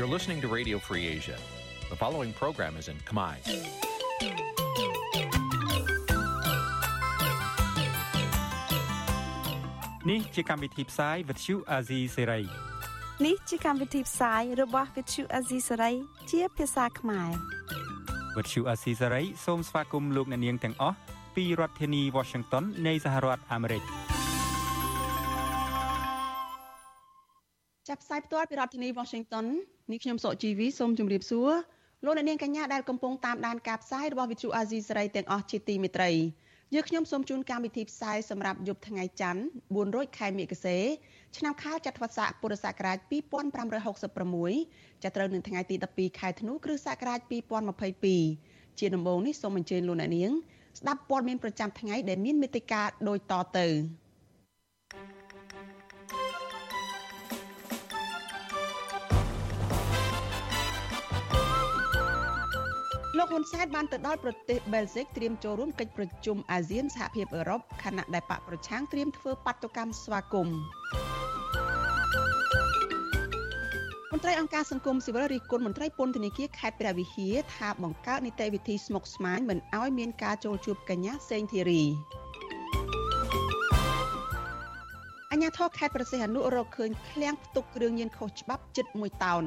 You're listening to Radio Free Asia. The following program is in Khmer. នេះជាកម្មវិធីផ្សាយ Vuthu Azizi Serai នេះជាកម្មវិធីផ្សាយរបស់ Vuthu Azizi Serai ជាភាសាខ្មែរ Vuthu Azizi Serai សូមស្វាគមន៍លោកអ្នកនាងទាំងអស់ពីរដ្ឋធានី Washington នៃសហរដ្ឋអាមេរិក ផ្សាយផ្ទាល់ពីរដ្ឋធានី Washington នេះខ្ញុំសុកជីវីសូមជម្រាបសួរលោកអ្នកនាងកញ្ញាដែលកំពុងតាមដានការផ្សាយរបស់ Vuthu Azizi Serai ទាំងអស់ជាទីមេត្រីយើខ្ញុំសូមជូនកម្មវិធីផ្សាយសម្រាប់យប់ថ្ងៃច័ន្ទ4រោចខែមិគសេឆ្នាំខាលចត្វាស័កពុរសករាជ2566ចាប់ត្រូវនៅថ្ងៃទី12ខែធ្នូគ្រិស្តសករាជ2022ជាដំបូងនេះសូមអញ្ជើញលោកអ្នកនាងស្ដាប់ព័ត៌មានប្រចាំថ្ងៃដែលមានមេត្តាដូចតទៅ លោកហ៊ុនសែនបានទៅដល់ប្រទេសបែលហ្សិកត្រៀមចូលរួមកិច្ចប្រជុំអាស៊ានសហភាពអឺរ៉ុបខណៈដែលបកប្រឆាំងត្រៀមធ្វើបាតុកម្មស្វាគមន៍មន្ត្រីអង្គការសង្គមស៊ីវិលរិះគន់មន្ត្រីពន្ធនាគារខេត្តព្រះវិហារថាបង្កើតនីតិវិធីស្មុគស្មាញមិនឲ្យមានការចូលជួបកញ្ញាសេងធីរីអញ្ញាធរខេត្តប្រសិទ្ធអនុរកឃើញឃ្លាំងផ្ទុកគ្រឿងញៀនខុសច្បាប់ជិត1តោន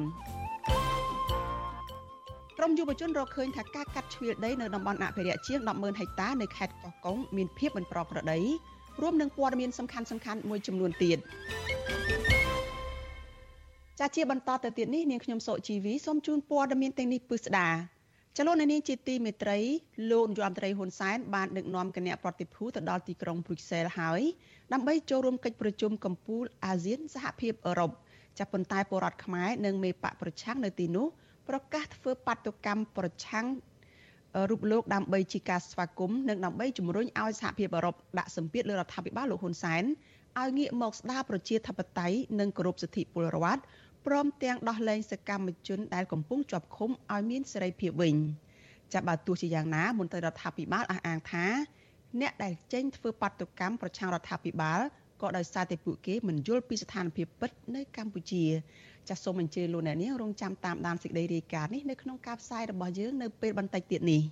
ក្រមយុវជនរកឃើញថាការកាត់ជ្រៀលដីនៅតំបន់អភិរក្សជាង100,000ហិកតានៅខេត្តកោះកុងមានភាពមិនប្រក្រតីរួមនឹងព័ត៌មានសំខាន់សំខាន់មួយចំនួនទៀតចាជាបន្តទៅទៀតនេះនាងខ្ញុំសុជីវីសូមជូនព័ត៌មានទាំងនេះពិស្ដាចលនានាងជាទីមេត្រីលោកនាយរដ្ឋមន្ត្រីហ៊ុនសែនបានដឹកនាំគណៈប្រតិភូទៅដល់ទីក្រុងព្រុយសែលហើយដើម្បីចូលរួមកិច្ចប្រជុំកំពូលអាស៊ានសហភាពអឺរ៉ុបចាប់ប៉ុន្តែពលរដ្ឋខ្មែរនិងមេបកប្រឆាំងនៅទីនោះ ប្រកាសធ្វើបាតុកម្មប្រឆាំងរូបលោកដើម្បីជាការស្វាគមន៍និងដើម្បីជំរុញឲ្យសហភាពអឺរ៉ុបដាក់សម្ពាធលើរដ្ឋាភិបាលលោកហ៊ុនសែនឲ្យងាកមកស្ដារប្រជាធិបតេយ្យនិងគោរពសិទ្ធិពលរដ្ឋព្រមទាំងដោះលែងសកម្មជនដែលកំពុងជាប់ឃុំឲ្យមានសេរីភាពវិញចាប់បើទោះជាយ៉ាងណាមន្ត្រីរដ្ឋាភិបាលអះអាងថាអ្នកដែលចេញធ្វើបាតុកម្មប្រឆាំងរដ្ឋាភិបាលក៏ដោយសារតែពួកគេមិនយល់ពីស្ថានភាពពិតនៅកម្ពុជា ចាសសូមអញ្ជើញលោកអ្នកនាងរងចាំតាមដានសេចក្តីរាយការណ៍នេះនៅក្នុងការផ្សាយរបស់យើងនៅពេលបន្តិចទៀតនេះ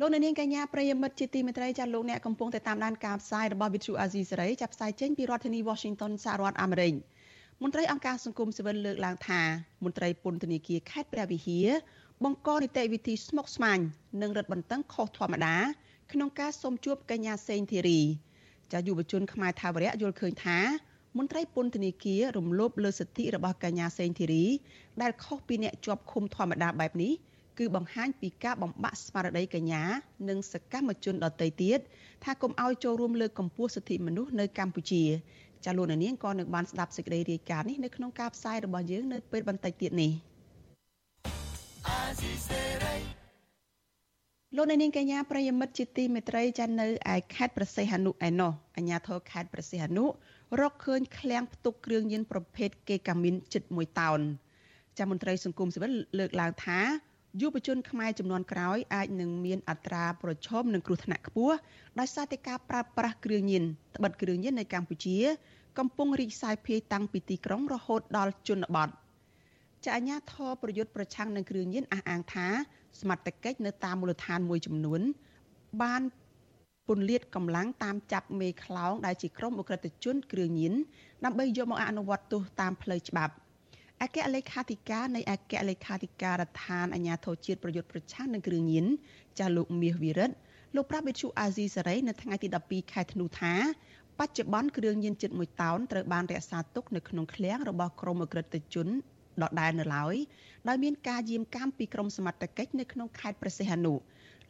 លោកអ្នកនាងកញ្ញាប្រិយមិត្តជាទីមេត្រីចាលោកអ្នកកំពុងតែតាមដានការផ្សាយរបស់ Vithu Azizi សេរីចាប់ផ្សាយចេញពីរដ្ឋធានី Washington សហរដ្ឋអាមេរិកមន្ត្រីអង្គការសង្គមស៊ីវិលលើកឡើងថាមន្ត្រីពន្ធនាគារខេត្តព្រះវិហារបង្កនីតិវិធីស្មុគស្មាញនិងរឹតបន្តឹងខុសធម្មតាក្នុងការសុំជួបកញ្ញាសេងធីរី ចាយុវជនខ្មែរថាវរៈយល់ឃើញថាមន្ត្រីពន្ធនាគាររំលោភលើសិទ្ធិរបស់កញ្ញាសេងធីរីដែលខុសពីអ្នកជាប់ឃុំធម្មតាបែបនេះគឺបង្ហាញពីការបំបាក់ស្មារតីកញ្ញានិងសកម្មជនដទៃទៀតថាកុំឲ្យចូលរួមលើកកម្ពស់សិទ្ធិមនុស្សនៅកម្ពុជាចាលោកនាងក៏នឹងបានស្ដាប់សេចក្តីរាយការណ៍នេះនៅក្នុងការផ្សាយរបស់យើងនៅពេលបន្តិចទៀតនេះ លោកនាងកញ្ញាប្រិយមិត្តជាទីមេត្រីចានៅឯខេត្តប្រសេះអនុឯណោះអាជ្ញាធរខេត្តប្រសេះអនុរកឃើញឃ្លាំងផ្ទុកគ្រឿងញៀនប្រភេទកេកាមីនជិត1តោនចាមន្ត្រីសង្គមស៊ីវិលលើកឡើងថាយុវជនខ្មែរចំនួនក្រោយអាចនឹងមានអត្រាប្រឈមនឹងគ្រោះថ្នាក់ខ្ពស់ដោយសារតែការប្រើប្រាស់គ្រឿងញៀនត្បិតគ្រឿងញៀននៅកម្ពុជា កំពុងរីកសាយភាយតាំងពីទីក្រុងរហូតដល់ជនបទចាអាញាធរប្រយុទ្ធប្រឆាំងនឹងគ្រឿងញៀនអះអាងថា សមត្ថកិច្ចនៅតាមមូលដ្ឋានមួយចំនួន បានពន្លាតកម្លាំងតាមចាប់មេខ្លោងដែលជាក្រុមអ ுக ្រិតជនគ្រឿងញៀនដើម្បីយកមកអនុវត្តទោសតាមផ្លូវច្បាប់អគ្គលេខាធិការនៃអគ្គលេខាធិការដ្ឋានអាជ្ញាធរជាតិប្រយុទ្ធប្រឆាំងនឹងគ្រឿងញៀនចាស់លោកមាសវិរិទ្ធលោកប្រាប់វិទ្យុអាស៊ីសេរីនៅថ្ងៃទី12ខែធ្នូថាបច្ចុប្បន្នគ្រឿងញៀនជិត1តោនត្រូវបានរក្សាទុកនៅក្នុងឃ្លាំងរបស់ក្រុមអ ுக ្រិតជន ដដែលនៅឡើយដោយមានការយាមកាមពីក្រមសមត្ថកិច្ចនៅក្នុងខេត្តព្រះសីហនុ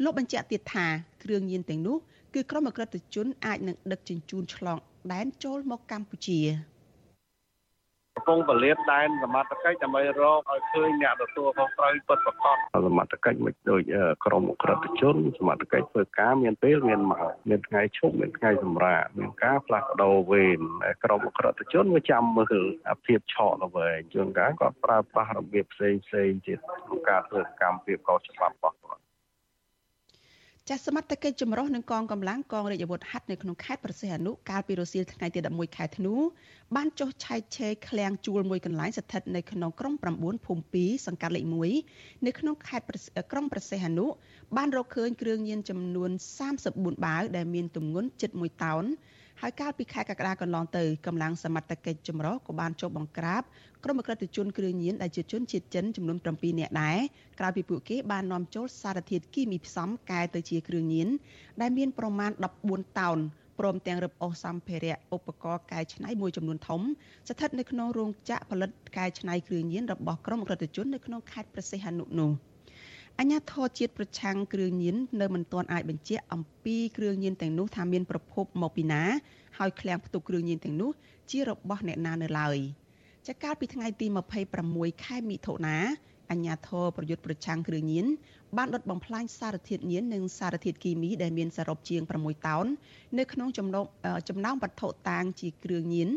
លោកបញ្ជាក់ទៀតថាគ្រឿងញៀនទាំងនោះគឺក្រុមអក្រិតជនអាចនឹងដឹកជញ្ជូនឆ្លងដែនចូលមកកម្ពុជា កំពុងពលាតដែនសមត្ថកិច្ចដើម្បីរកឲ្យឃើញអ្នកទទួលខុសត្រូវពិតប្រាកដសមត្ថកិច្ចមិនដូចក្រមអក្រិតជនសមត្ថកិច្ចធ្វើការមានពេលមានមកមានថ្ងៃឈប់មានថ្ងៃសម្រាកមានការផ្លាស់ប្ដូរវេនក្រមអក្រិតជនវាចាំមើលភាពឆក់ល្វែងជួនកាលគាត់ប្រើប្រាស់របៀបផ្សេងផ្សេងទៀតក្នុងការធ្វើកម្មភាពកោច្បាប់របស់ ចាស់សមត្ថកិច្ចចម្រុះនឹងកងកម្លាំងកងរាជអាវុធហត្ថនៅក្នុងខេត្តប្រសិទ្ធអនុកាលពីរសៀលថ្ងៃទី11ខែធ្នូបានចុះឆែកឆេរឃ្លាំងជួលមួយកន្លែងស្ថិតនៅក្នុងក្រុង9ភូមិ2សង្កាត់លេខ1នៅក្នុងខេត្តក្រុងប្រសិទ្ធអនុបានរកឃើញគ្រឿងញៀនចំនួន34បាវដែលមានទម្ងន់ជិត1តោន ហើយកាលពីខែកក្កដាកន្លងទៅកម្លាំងសមត្ថកិច្ចចម្រុះក៏បានចុះបង្ក្រាបក្រុមអក្រិតជនគ្រឿងញៀនដែលជាជនជាតិចិនចំនួន7នាក់ដែរក្រៅពីពួកគេបាននាំចូលសារធាតុគីមីផ្សំកែទៅជាគ្រឿងញៀនដែលមានប្រមាណ14តោនព្រមទាំងរឹបអូសសម្ភារៈឧបករណ៍កែច្នៃមួយចំនួនធំស្ថិតនៅក្នុងរោងចក្រផលិតកែច្នៃគ្រឿងញៀនរបស់ក្រុមអក្រិតជននៅក្នុងខេត្តប្រសិទ្ធអនុនោះ។ អញ្ញាធរជាតិប្រឆាំងគ្រឿងញៀននៅមិនទាន់អាចបញ្ជាក់អំពីគ្រឿងញៀនទាំងនោះថាមានប្រភពមកពីណាហើយឃ្លាំងផ្ទុកគ្រឿងញៀនទាំងនោះជារបស់អ្នកណានៅឡើយចាកាលពីថ្ងៃទី26ខែមិថុនាអញ្ញាធរប្រយុទ្ធប្រឆាំងគ្រឿងញៀនបានដុតបំផ្លាញសារធាតុញៀននិងសារធាតុគីមីដែលមានសរុបជាង6តោននៅក្នុងចំណោមចំណោមវត្ថុតាងជាគ្រឿងញៀន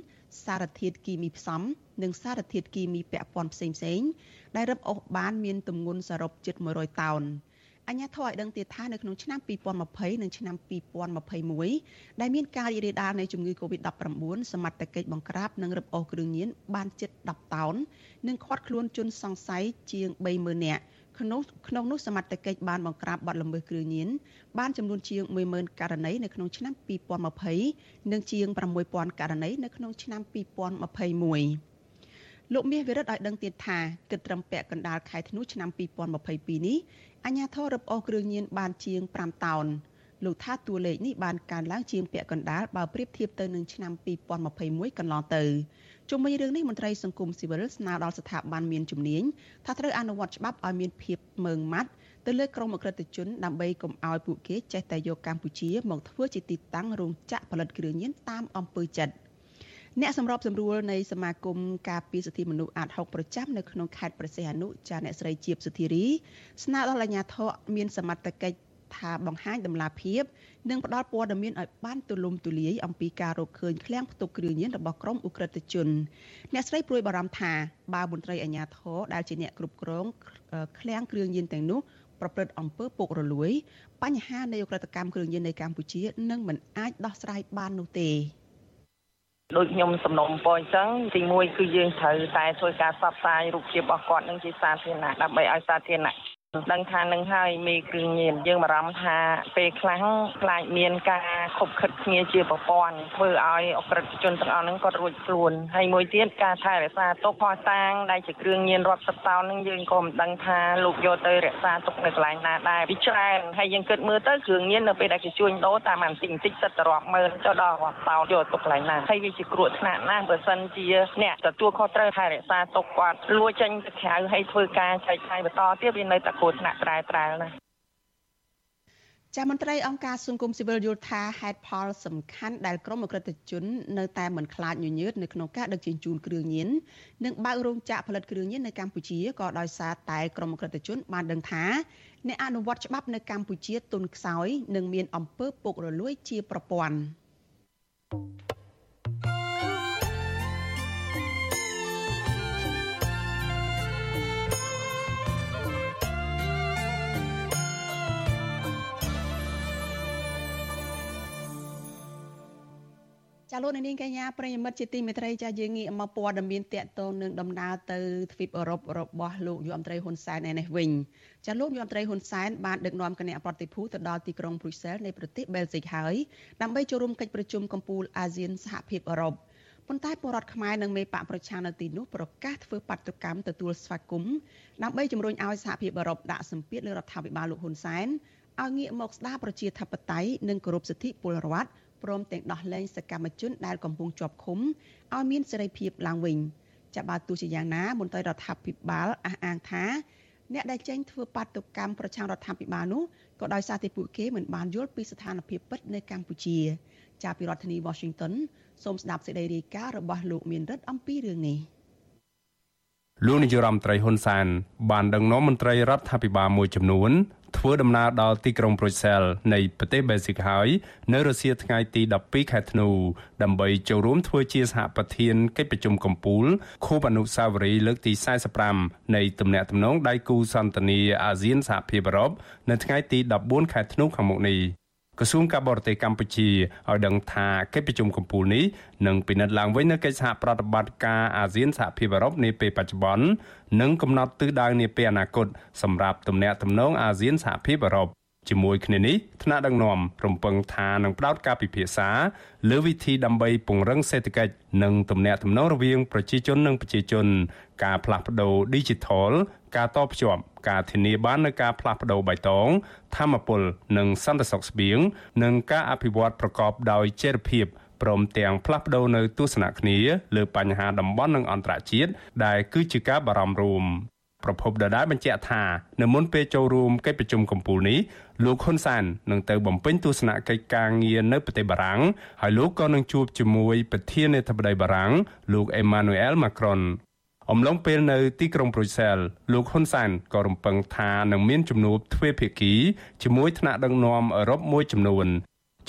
សារធាតុគីមីផ្សំនិងសារធាតុគីមីពាក់ព័ន្ធផ្សេងៗដែលរឹបអូសបានមានទម្ងន់សរុបជិត100តោនអញ្ញាធរឲ្យដឹងទៀតថានៅក្នុងឆ្នាំ2020និងឆ្នាំ2021ដែលមានការរីករាលដាលនៃជំងឺ Covid-19 សមត្ថកិច្ចបង្ក្រាបនិងរឹបអូសគ្រឿងញៀនបានជិត10តោននិងឃាត់ខ្លួនជនសង្ស័យជាង30000នាក់ ក្នុងក្នុងនោះសមត្ថកិច្ចបានបង្ក្រាបបទល្មើសគ្រឿងញៀនបានចំនួនជាង10000ករណីនៅក្នុងឆ្នាំ2020និងជាង6000ករណីនៅក្នុងឆ្នាំ2021លោកមាសវិរិទ្ធឲ្យដឹងទៀតថាគិតត្រឹមពាក់កណ្ដាលខែធ្នូឆ្នាំ2022នេះអាជ្ញាធររឹបអូសគ្រឿងញៀនបានជាង5តោនលោកថាតួលេខនេះបានកើនឡើងជាងពាក់កណ្ដាលបើប្រៀបធៀបទៅនឹងឆ្នាំ2021កន្លងទៅ ជុំវិញរឿងនេះមន្ត្រីសង្គមស៊ីវិលស្នើដល់ស្ថាប័នមានជំនាញថាត្រូវអនុវត្តច្បាប់ឲ្យមានភាពម៉ឺងម៉ាត់ទៅលើក្រុមអក្រិតជនដើម្បីកុំឲ្យពួកគេចេះតែយកកម្ពុជាមកធ្វើជាទីតាំងរោងចក្រផលិតគ្រឿងញៀនតាមអំពើចិត្តអ្នកសម្របសម្រួលនៃសមាគមការពារសិទ្ធិមនុស្សអាត6ប្រចាំនៅក្នុងខេត្តប្រសេះអនុចាអ្នកស្រីជាបសុធារីស្នើដល់អាជ្ញាធរមានសមត្ថកិច្ច ថាបង្ហាញដំណាភាពនិងផ្ដល់ព័ត៌មានឲ្យបានទូលំទូលាយអំពីការរកឃើញឃ្លាំងផ្ទុកគ្រឿងញៀនរបស់ក្រុមអ ுக ្រិតជនអ្នកស្រីព្រួយបារម្ភថាបើមន្ត្រីអាជ្ញាធរដែលជាអ្នកគ្រប់គ្រងឃ្លាំងគ្រឿងញៀនទាំងនោះប្រព្រឹត្តអំពើពុករលួយ បញ្ហានៃអ ுக ្រិតកម្មគ្រឿងញៀននៅកម្ពុជានឹងមិនអាចដោះស្រាយបាននោះទេដូចខ្ញុំសំណុំពរអញ្ចឹងទីមួយគឺយើងត្រូវតែធ្វើការផ្សព្វផ្សាយរូបភាពរបស់គាត់នឹងជាសាធារណៈដើម្បីឲ្យសាធារណៈ ដឹងថានឹងហើយមេគ្រឿងញៀនយើងបារម្ភថាពេលខ្លះខ្លាចមានការខົບខិតគ្នាជាប្រព័ន្ធធ្វើឲ្យអក្រិតជនទាំងអស់ហ្នឹងគាត់រួចខ្លួនហើយមួយទៀតការថែរក្សាទុកផោះតាងដែលជាគ្រឿងញៀនរាប់សិបតោនហ្នឹងយើងក៏មិនដឹងថាលោកយកទៅរក្សាទុកនៅកន្លែងណាដែរពីច្រើនហើយយើងគិតមើលទៅគ្រឿងញៀននៅពេលដែលគេជួញដូរតាមបន្តិចបន្តិចសិតទៅរាប់ម៉ឺនចុះដល់រាប់តោនយកទុកកន្លែងណាហើយវាជាគ្រោះថ្នាក់ណាស់បើសិនជាអ្នកទទួលខុសត្រូវថែរក្សាទុកគាត់លួចចេញទៅក្រៅហើយធ្វើការចែកចាយបន្តទៀតវានៅតែគ្រោះថ្នាក់ត្រែត្រែលណាចាមន្ត្រីអង្គការសង្គមស៊ីវិលយល់ថាហេតុផលសំខាន់ដែលក្រមអក្រិតជននៅតែមិនខ្លាចញញើតនៅក្នុងការដឹកជញ្ជូនគ្រឿងញៀននិងបើករោងចក្រផលិតគ្រឿងញៀននៅកម្ពុជាក៏ដោយសារតែក្រមអក្រិតជនបានដឹងថាអ្នកអនុវត្តច្បាប់នៅកម្ពុជាទុនខ្សោយនិងមានអំពើពុករលួយជាប្រព័ន្ធ ចាលោកនាងកញ្ញាប្រិយមិត្តជាទីមេត្រីចាយើងងាកមកព័ត៌មានតកតងនឹងដំណើរទៅទ្វីបអឺរ៉ុបរបស់លោកយុអមត្រីហ៊ុនសែនឯនេះវិញចាលោកយុអមត្រីហ៊ុនសែនបានដឹកនាំគណៈប្រតិភូទៅដល់ទីក្រុងព្រុយសែលនៃប្រទេសបែលហ្សិកហើយដើម្បីចូលរួមកិច្ចប្រជុំកំពូលអាស៊ានសហភាពអឺរ៉ុបប៉ុន្តែពលរដ្ឋខ្មែរនិងមេបកប្រឆាំងនៅទីនោះប្រកាសធ្វើបាតុកម្មទទួលស្វាគមន៍ដើម្បីជំរុញឲ្យសហភាពអឺរ៉ុបដាក់សម្ពាធលើរដ្ឋាភិបាលលោកហ៊ុនសែនឲ្យងាកមកស្ដារប្រជាធិបតេយ្យនិងគោរពសិទ្ធិពលរដ្ឋ ព្រមទាំងដោះលែងសកម្មជនដែលកំពុងជាប់ឃុំឲ្យមានសេរីភាពឡើងវិញចាប់បើទោះជាយ៉ាងណាមន្ត្រីរដ្ឋាភិបាលអះអាងថាអ្នកដែលចេញធ្វើបាតុកម្មប្រឆាំងរដ្ឋាភិបាលនោះក៏ដោយសារតែពួកគេមិនបានយល់ពីស្ថានភាពពិតនៅកម្ពុជាចាប់ពីរដ្ឋធានី Washington សូមស្ដាប់សេចក្តីរាយការណ៍របស់លោកមានរិទ្ធអំពីរឿងនេះលោកនាយរដ្ឋមន្ត្រីហ៊ុនសែនបានដឹកនាំមន្ត្រីរដ្ឋាភិបាលមួយចំនួន ធ្វើដំណើរដល់ទីក្រុងប្រូសែលនៃប្រទេសបេស៊ីកហើយនៅរសៀលថ្ងៃទី12ខែធ្នូដើម្បីចូលរួមធ្វើជាសហប្រធានកិច្ចប្រជុំកំពូលខួបអនុស្សាវរីយ៍លើកទី45នៃទំនាក់ទំនងដៃគូសន្តិនិកអាស៊ានសហភាពអឺរ៉ុបនៅថ្ងៃទី14ខែធ្នូខាងមុខនេះ ក្រសួងការបរទេសកម្ពុជាឲ្យដឹងថាកិច្ចប្រជុំកំពូលនេះនឹងពិនិត្យឡើងវិញនៅកិច្ចសហប្រតិបត្តិការអាស៊ានសហភាពអឺរ៉ុបនាពេលបច្ចុប្បន្ននិងកំណត់ទិសដៅនាពេលអនាគតសម្រាប់ទំនាក់ទំនងអាស៊ានសហភាពអឺរ៉ុបជាមួយគ្នានេះថ្នាក់ដឹកនាំរំពឹងថានឹងផ្ដោតការពិភាក្សាលើវិធីដើម្បីពង្រឹងសេដ្ឋកិច្ចនិងទំនាក់ទំនងរវាងប្រជាជននិងប្រជាជន ការផ្លាស់ប្ដូរ Digital ការតភ្ជាប់ការធានាបាននូវការផ្លាស់ប្ដូរបៃតងធម្មពលនិងសន្តិសុខស្បៀងនិងការអភិវឌ្ឍប្រកបដោយចីរភាពព្រមទាំងផ្លាស់ប្ដូរនៅទស្សនៈគ្នាលើបញ្ហាតំបន់និងអន្តរជាតិដែលគឺជាការបារម្ភរួមប្រពន្ធដដែលបញ្ជាក់ថានៅមុនពេលចូលរួមកិច្ចប្រជុំកំពូលនេះលោកហ៊ុនសាននឹងទៅបំពេញទស្សនកិច្ចការងារនៅប្រទេសបារាំងហើយលោកក៏នឹងជួបជាមួយប្រធានាធិបតីបារាំងលោកអេម៉ានូអែលម៉ាក្រុន អំឡុងពេលនៅទីក្រុងប្រូសែលលោកហ៊ុនសានក៏រំពឹងថានឹងមានជំនួបទ្វេភាគីជាមួយថ្នាក់ដឹកនាំអឺរ៉ុបមួយចំនួន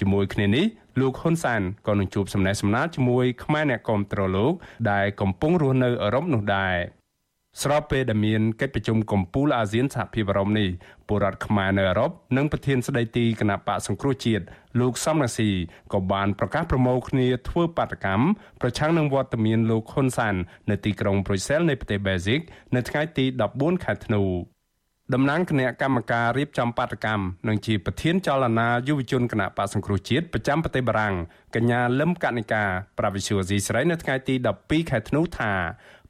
ជាមួយគ្នានេះលោកហ៊ុនសានក៏នឹងជួបសំណេះសំណាលជាមួយខ្មែរអ្នកគាំទ្រលោកដែលកំពុងរស់នៅអឺរ៉ុបនោះដែរ ស្របពេលដែលមានកិច្ចប្រជុំកំពូលអាស៊ានសហភាពអឺរ៉ុបនេះពលរដ្ឋខ្មែរនៅអឺរ៉ុបនិងប្រធានស្ដីទីគណៈបកសង្គ្រោះជាតិលោកសំរងស៊ីក៏បានប្រកាសប្រមូលគ្នាធ្វើបាតកម្មប្រឆាំងនឹងវត្តមានលោកហ៊ុនសាននៅទីក្រុងប្រូសែលនៃប្រទេសបែហ្សិកនៅថ្ងៃទី14ខែធ្នូតំណាងគណៈកម្មការរៀបចំបាតកម្មនិងជាប្រធានចលនាយុវជនគណៈបកសង្គ្រោះជាតិប្រចាំប្រទេសបារាំងកញ្ញាលឹមកនិកាប្រាវិសុយស៊ីស្រីនៅថ្ងៃទី12ខែធ្នូថា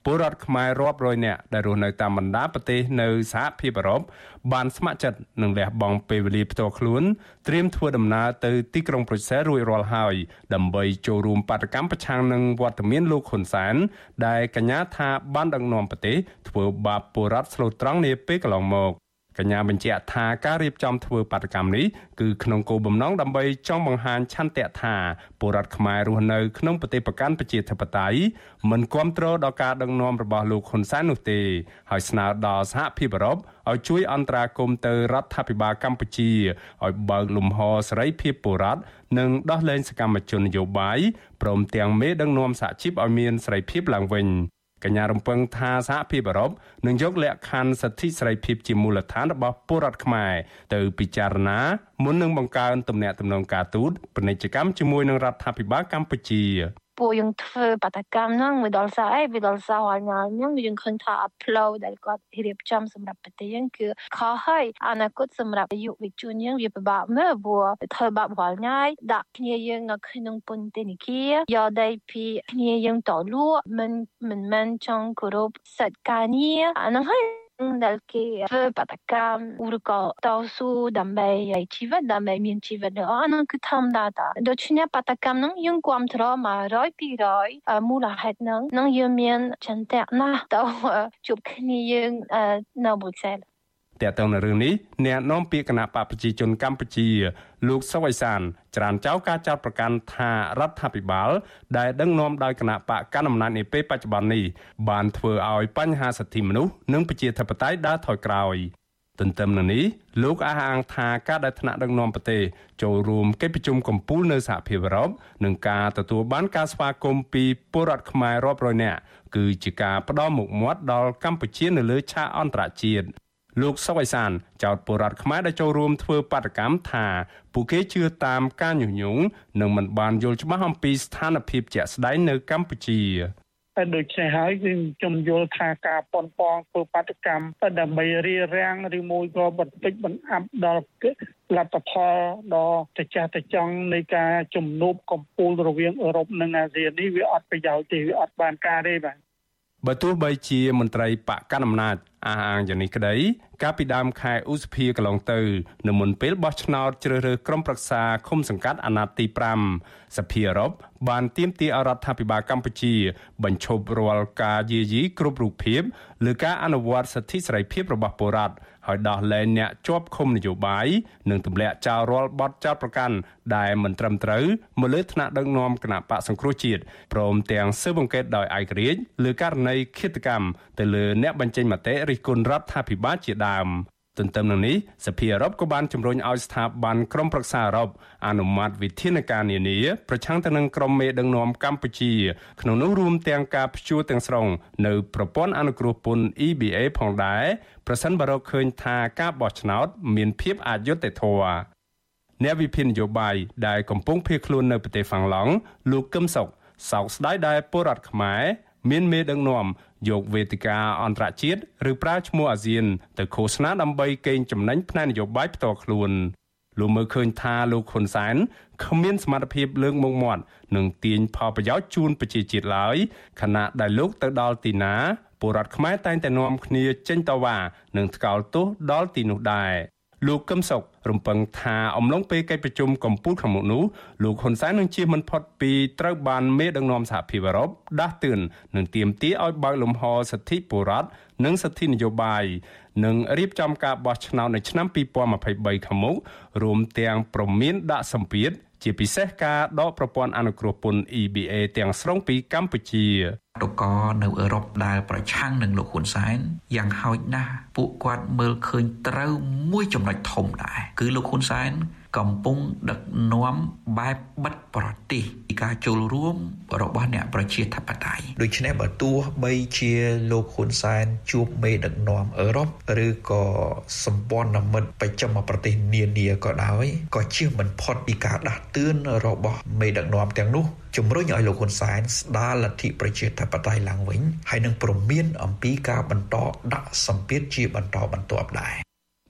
ពលរដ្ឋខ្មែររាប់រយនាក់ដែលរស់នៅតាមបណ្ដាប្រទេសនៅសហភាពអឺរ៉ុបបានស្ម័គ្រចិត្តនឹងលះបង់ពេលវេលាផ្ទាល់ខ្លួនត្រៀមធ្វើដំណើរទៅទីក្រុងប្រូសែលរួចរាល់ហើយដើម្បីចូលរួមបដកម្មប្រឆាំងនឹងវត្តមានលោកហ៊ុនសែនដែលកញ្ញាថាបានដឹកនាំប្រទេសធ្វើបាបពលរដ្ឋស្លូតត្រង់នាពេលកន្លងមក កញ្ញាបញ្ជាក់ថាការរៀបចំធ្វើបាតកម្មនេះគឺក្នុងគោលបំណងដើម្បីចង់បង្ហាញឆន្ទៈថាពលរដ្ឋខ្មែររស់នៅក្នុងប្រទេសប្រកាន់ប្រជាធិបតេយ្យមិនគ្រប់គ្រងដល់ការដឹកនាំរបស់លោកហ៊ុនសែននោះទេហើយស្នើដល់សហភាពអឺរ៉ុបឲ្យជួយអន្តរាគមន៍ទៅរដ្ឋាភិបាលកម្ពុជាឲ្យបើកលំហសេរីភាពពលរដ្ឋនិងដោះលែងសកម្មជននយោបាយព្រមទាំងមេដឹកនាំសហជីពឲ្យមានសេរីភាពឡើងវិញ កញ្ញារំពឹងថាសហភាពអឺរ៉ុបនឹងយកលក្ខខណ្ឌសិទ្ធិសេរីភាពជាមូលដ្ឋានរបស់ពលរដ្ឋខ្មែរទៅពិចារណាមុននឹងបង្កើនទំនាក់ទំនងការទូតពាណិជ្ជកម្មជាមួយនឹងរដ្ឋាភិបាលកម្ពុជា ពួកយើងធ្វើបាតកម្មហ្នឹងមួយដល់សារអីមួយដល់សារហល់ញ៉ាំហ្នឹងយើងឃើញថា upload ដែលគាត់រៀបចំសម្រាប់ប្រទេសយើងគឺខុសហើយអនាគតសម្រាប់យុវជនយើងវាពិបាកមើលព្រោះធ្វើបាបហល់ញ៉ាយដាក់គ្នាយើងនៅក្នុងពន្ធនាគារយកដីពីគ្នាយើងតលក់មិនមិនមែនចង់គោរពសិទ្ធិការងារអាហ្នឹងហើយ ដែលគេធ្វើបដកម្មឬក៏តស៊ូដើម្បីឲ្យជីវិតដើម្បីមានជីវិតល្អនោះគឺធម្មតាតាដូច្នេះបដកម្មហ្នឹងយើងគ្រប់គ្រង100 200មូលហេតុហ្នឹងនឹងយើងមានចន្ទៈណាស់ទៅជួបគ្នាយើងនៅបុយសែល តើតើនៅរឿងនេះអ្នកនាំពាក្យគណៈបកប្រជាជនកម្ពុជា លោកសុវ័យសានច្រានចោលការចោទប្រកាន់ថារដ្ឋាភិបាលដែលដឹកនាំដោយគណៈបកកណ្ដាលអំណាចនាពេលបច្ចុប្បន្ននេះបានធ្វើឲ្យបញ្ហាសិទ្ធិមនុស្សនិងប្រជាធិបតេយ្យដើរថយក្រោយទន្ទឹមនឹងនេះលោកអះអាងថាការដែលថ្នាក់ដឹកនាំប្រទេសចូលរួមកិច្ចប្រជុំកំពូលនៅសហភាពអឺរ៉ុបនិងការទទួលបានការស្វាគមន៍ពីពលរដ្ឋខ្មែររាប់រយនាក់គឺជាការផ្ដល់មុខមាត់ដល់កម្ពុជានៅលើឆាកអន្តរជាតិ លោកសុវ័យសានចោទពលរដ្ឋខ្មែរដែលចូលរួមធ្វើបាតកម្មថាពួកគេជឿតាមការញុះញង់និងមិនបានយល់ច្បាស់អំពីស្ថានភាពជាក់ស្ដែងនៅកម្ពុជាតែដូច្នេះហើយគឺខ្ញុំយល់ថាការប៉ុនប៉ងធ្វើបាតកម្មដើម្បីរៀបរៀងឬមួយក៏បន្តិចបន្អាប់ដល់លទ្ធផលដ៏ត្រចះត្រចង់នៃការជំនួបកម្ពុជារវាងអឺរ៉ុបនិងអាស៊ាននេះវាអត់ប្រយោជន៍ទេវាអត់បានការទេបាទ បើទោះបីជាមន្ត្រីបកកណ្ដាលអំណាចអះអាងយ៉ាងនេះក្តីកាលពីដើមខែឧសភាកន្លងទៅនៅមុនពេលបោះឆ្នោតជ្រើសរើសក្រុមប្រឹក្សាឃុំសង្កាត់អាណត្តិទី5សភាអឺរ៉ុបបានទាមទារឲ្យរដ្ឋាភិបាលកម្ពុជា បញ្ឈប់រាល់ការយាយីគ្រប់រូបភាពលើការអនុវត្តសិទ្ធិសេរីភាពរបស់ពលរដ្ឋ ហើយដោះលែងអ្នកជាប់ឃុំនយោបាយនិងទម្លាក់ចោលរាល់បទចោទប្រកាន់ដែលមិនត្រឹមត្រូវមកលើថ្នាក់ដឹកនាំគណៈបកសង្គ្រោះជាតិព្រមទាំងស៊ើបអង្កេតដោយឯករាជ្យលើករណីឃាតកម្មទៅលើអ្នកបញ្ចេញមតិរិះគន់រដ្ឋាភិបាលជាដើម ទន្ទឹមនឹងនេះសភាអឺរ៉ុបក៏បានជំរុញឲ្យស្ថាប័នក្រមប្រឹក្សាអឺរ៉ុបអនុម័តវិធានការនានាប្រឆាំងទៅនឹងក្រុមមេដឹកនាំកម្ពុជា ក្នុងនោះរួមទាំងការព្យួរទាំងស្រុងនៅប្រព័ន្ធអនុគ្រោះពន្ធ EBA ផងដែរប្រសិនបើរកឃើញថាការបោះឆ្នោតមានភាពអយុត្តិធម៌អ្នកវិភាគនយោបាយដែលកំពុងភៀសខ្លួននៅប្រទេសហ្វាំងឡង់លោកកឹមសុខសោកស្ដាយដែលពលរដ្ឋខ្មែរ មានមេដឹកនាំយកវេទិកាអន្តរជាតិឬប្រើឈ្មោះអាស៊ានទៅឃោសនាដើម្បីកេងចំណេញផ្នែកនយោបាយផ្ទាល់ខ្លួនលោកមើលឃើញថាលោកហ៊ុនសែនគ្មានសមត្ថភាពលើកមុខមាត់និងទាញផលប្រយោជន៍ជូនប្រជាជាតិឡើយខណៈដែលលោកទៅដល់ទីណាពលរដ្ឋខ្មែរតែងតែនាំគ្នាចេញតវ៉ានិងថ្កោលទោសដល់ទីនោះដែរ លោកកឹមសុខរំពឹងថាអំឡុងពេលកិច្ចប្រជុំកំពូលខាងមុខនោះលោកហ៊ុនសែននឹងជៀសមិនផុតពីត្រូវបានមេដឹកនាំសហភាពអឺរ៉ុបដាស់តឿននិងទាមទារឲ្យបើកលំហសិទ្ធិបុរដ្ឋនិងសិទ្ធិនយោបាយនិងរៀបចំការបោះឆ្នោតនៅឆ្នាំ2023ខាងមុខរួមទាំងប្រមានដាក់សម្ពាធ ជាពិសេសការដកប្រព័ន្ធអនុគ្រោះពន្ធ EBA ទាំងស្រុងពីកម្ពុជាតកនៅអឺរ៉ុបដែលប្រឆាំងនឹងលោកហ៊ុនសែនយ៉ាងហោចណាស់ពួកគាត់មើលឃើញត្រូវមួយចំណុចធំដែរគឺលោកហ៊ុនសែន កំពុងដឹកនាំបែបបិទប្រទេសពីការចូលរួមរបស់អ្នកប្រជាធិបតេយ្យដូច្នេះបើទោះបីជាលោកហ៊ុនសែនជួបមេដឹកនាំអឺរ៉ុបឬក៏សម្ព័ន្ធមិត្តបច្ចឹមប្រទេសនានាក៏ដោយក៏ជៀសមិនផុតពីការដាស់តឿនរបស់មេដឹកនាំទាំងនោះជំរុញឲ្យលោកហ៊ុនសែនស្ដារលទ្ធិប្រជាធិបតេយ្យឡើងវិញហើយនឹងព្រមានអំពីការបន្តដាក់សម្ពាធជាបន្តបន្ទាប់ដែរ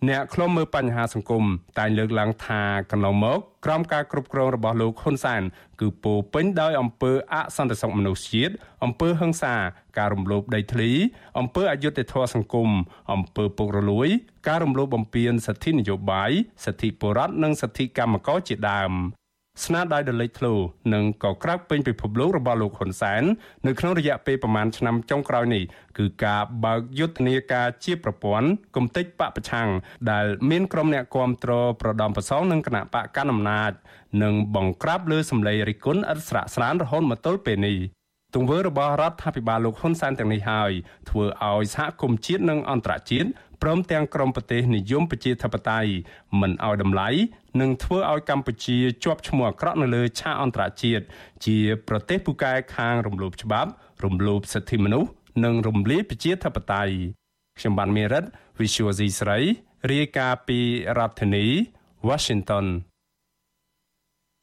អ្នកខ្លុំមើលបញ្ហាសង្គមតែងលើកឡើងថាកន្លងមកក្រោមការគ្រប់គ្រងរបស់លោកហ៊ុនសែនគឺពោពេញដោយអំពើអសន្តិសុខមនុស្សជាតិអំពើហិង្សាការរំលោភដីធ្លីអំពើអយុត្តិធម៌សង្គមអំពើពុករលួយ ការរំលោភបំពានសិទ្ធិនយោបាយសិទ្ធិបុរដ្ឋនិងសិទ្ធិកម្មករជាដើម ស្នាដៃដ៏លេចធ្លោនិងក៏ក្រើកពេញពិភពលោករបស់លោកហ៊ុនសែននៅក្នុងរយៈពេលប្រមាណឆ្នាំចុងក្រោយនេះគឺការបើកយុទ្ធនាការជាប្រព័ន្ធគំតិចបពប្រឆាំងដែលមានក្រុមអ្នកគាំទ្រប្រដំប្រសងនឹងគណៈបកកណ្ដាលអំណាចនិងបង្ក្រាបលើសម្លេងរិះគន់ឥតស្រាកស្រានរហូតមកទល់ពេលនេះទង្វើរបស់រដ្ឋាភិបាលលោកហ៊ុនសែនទាំងនេះហើយធ្វើឲ្យសហគមន៍ជាតិនិងអន្តរជាតិ ព្រមទាំងក្រមប្រទេសនិយមប្រជាធិបតេយ្យមិនឲ្យតម្លៃនិងធ្វើឲ្យកម្ពុជាជាប់ឈ្មោះអាក្រក់នៅលើឆាកអន្តរជាតិជាប្រទេសពូកែខាងរំលោភច្បាប់ រំលោភសិទ្ធិមនុស្សនិងរំលាយប្រជាធិបតេយ្យខ្ញុំបានមេរិត Visual C ស្រីរាយការណ៍ពីរដ្ឋធានី Washington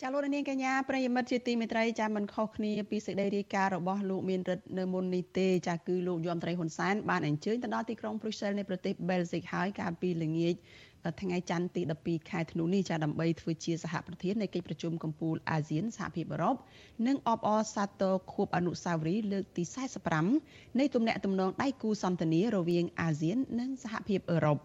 ចាលោកនាងកញ្ញាប្រិយមិត្តជាទីមេត្រីចាមិនខុសគ្នាពីសេចក្តីរាយការណ៍របស់លោកមានរិទ្ធនៅមុននេះទេចាគឺលោកយមត្រីហ៊ុនសែនបានអញ្ជើញទៅដល់ទីក្រុងព្រុយសែលនៃប្រទេសបែលហ្សិកហើយកាលពីល្ងាចថ្ងៃច័ន្ទទី12ខែធ្នូនេះចាដើម្បីធ្វើជាសហប្រធាននៃកិច្ចប្រជុំកំពូលអាស៊ានសហភាពអឺរ៉ុបនិងអបអរសាទរខួបអនុស្សាវរីយ៍លើកទី45នៃទំនាក់ទំនងដៃគូសន្ទនារវាងអាស៊ាន និងសហភាពអឺរ៉ុប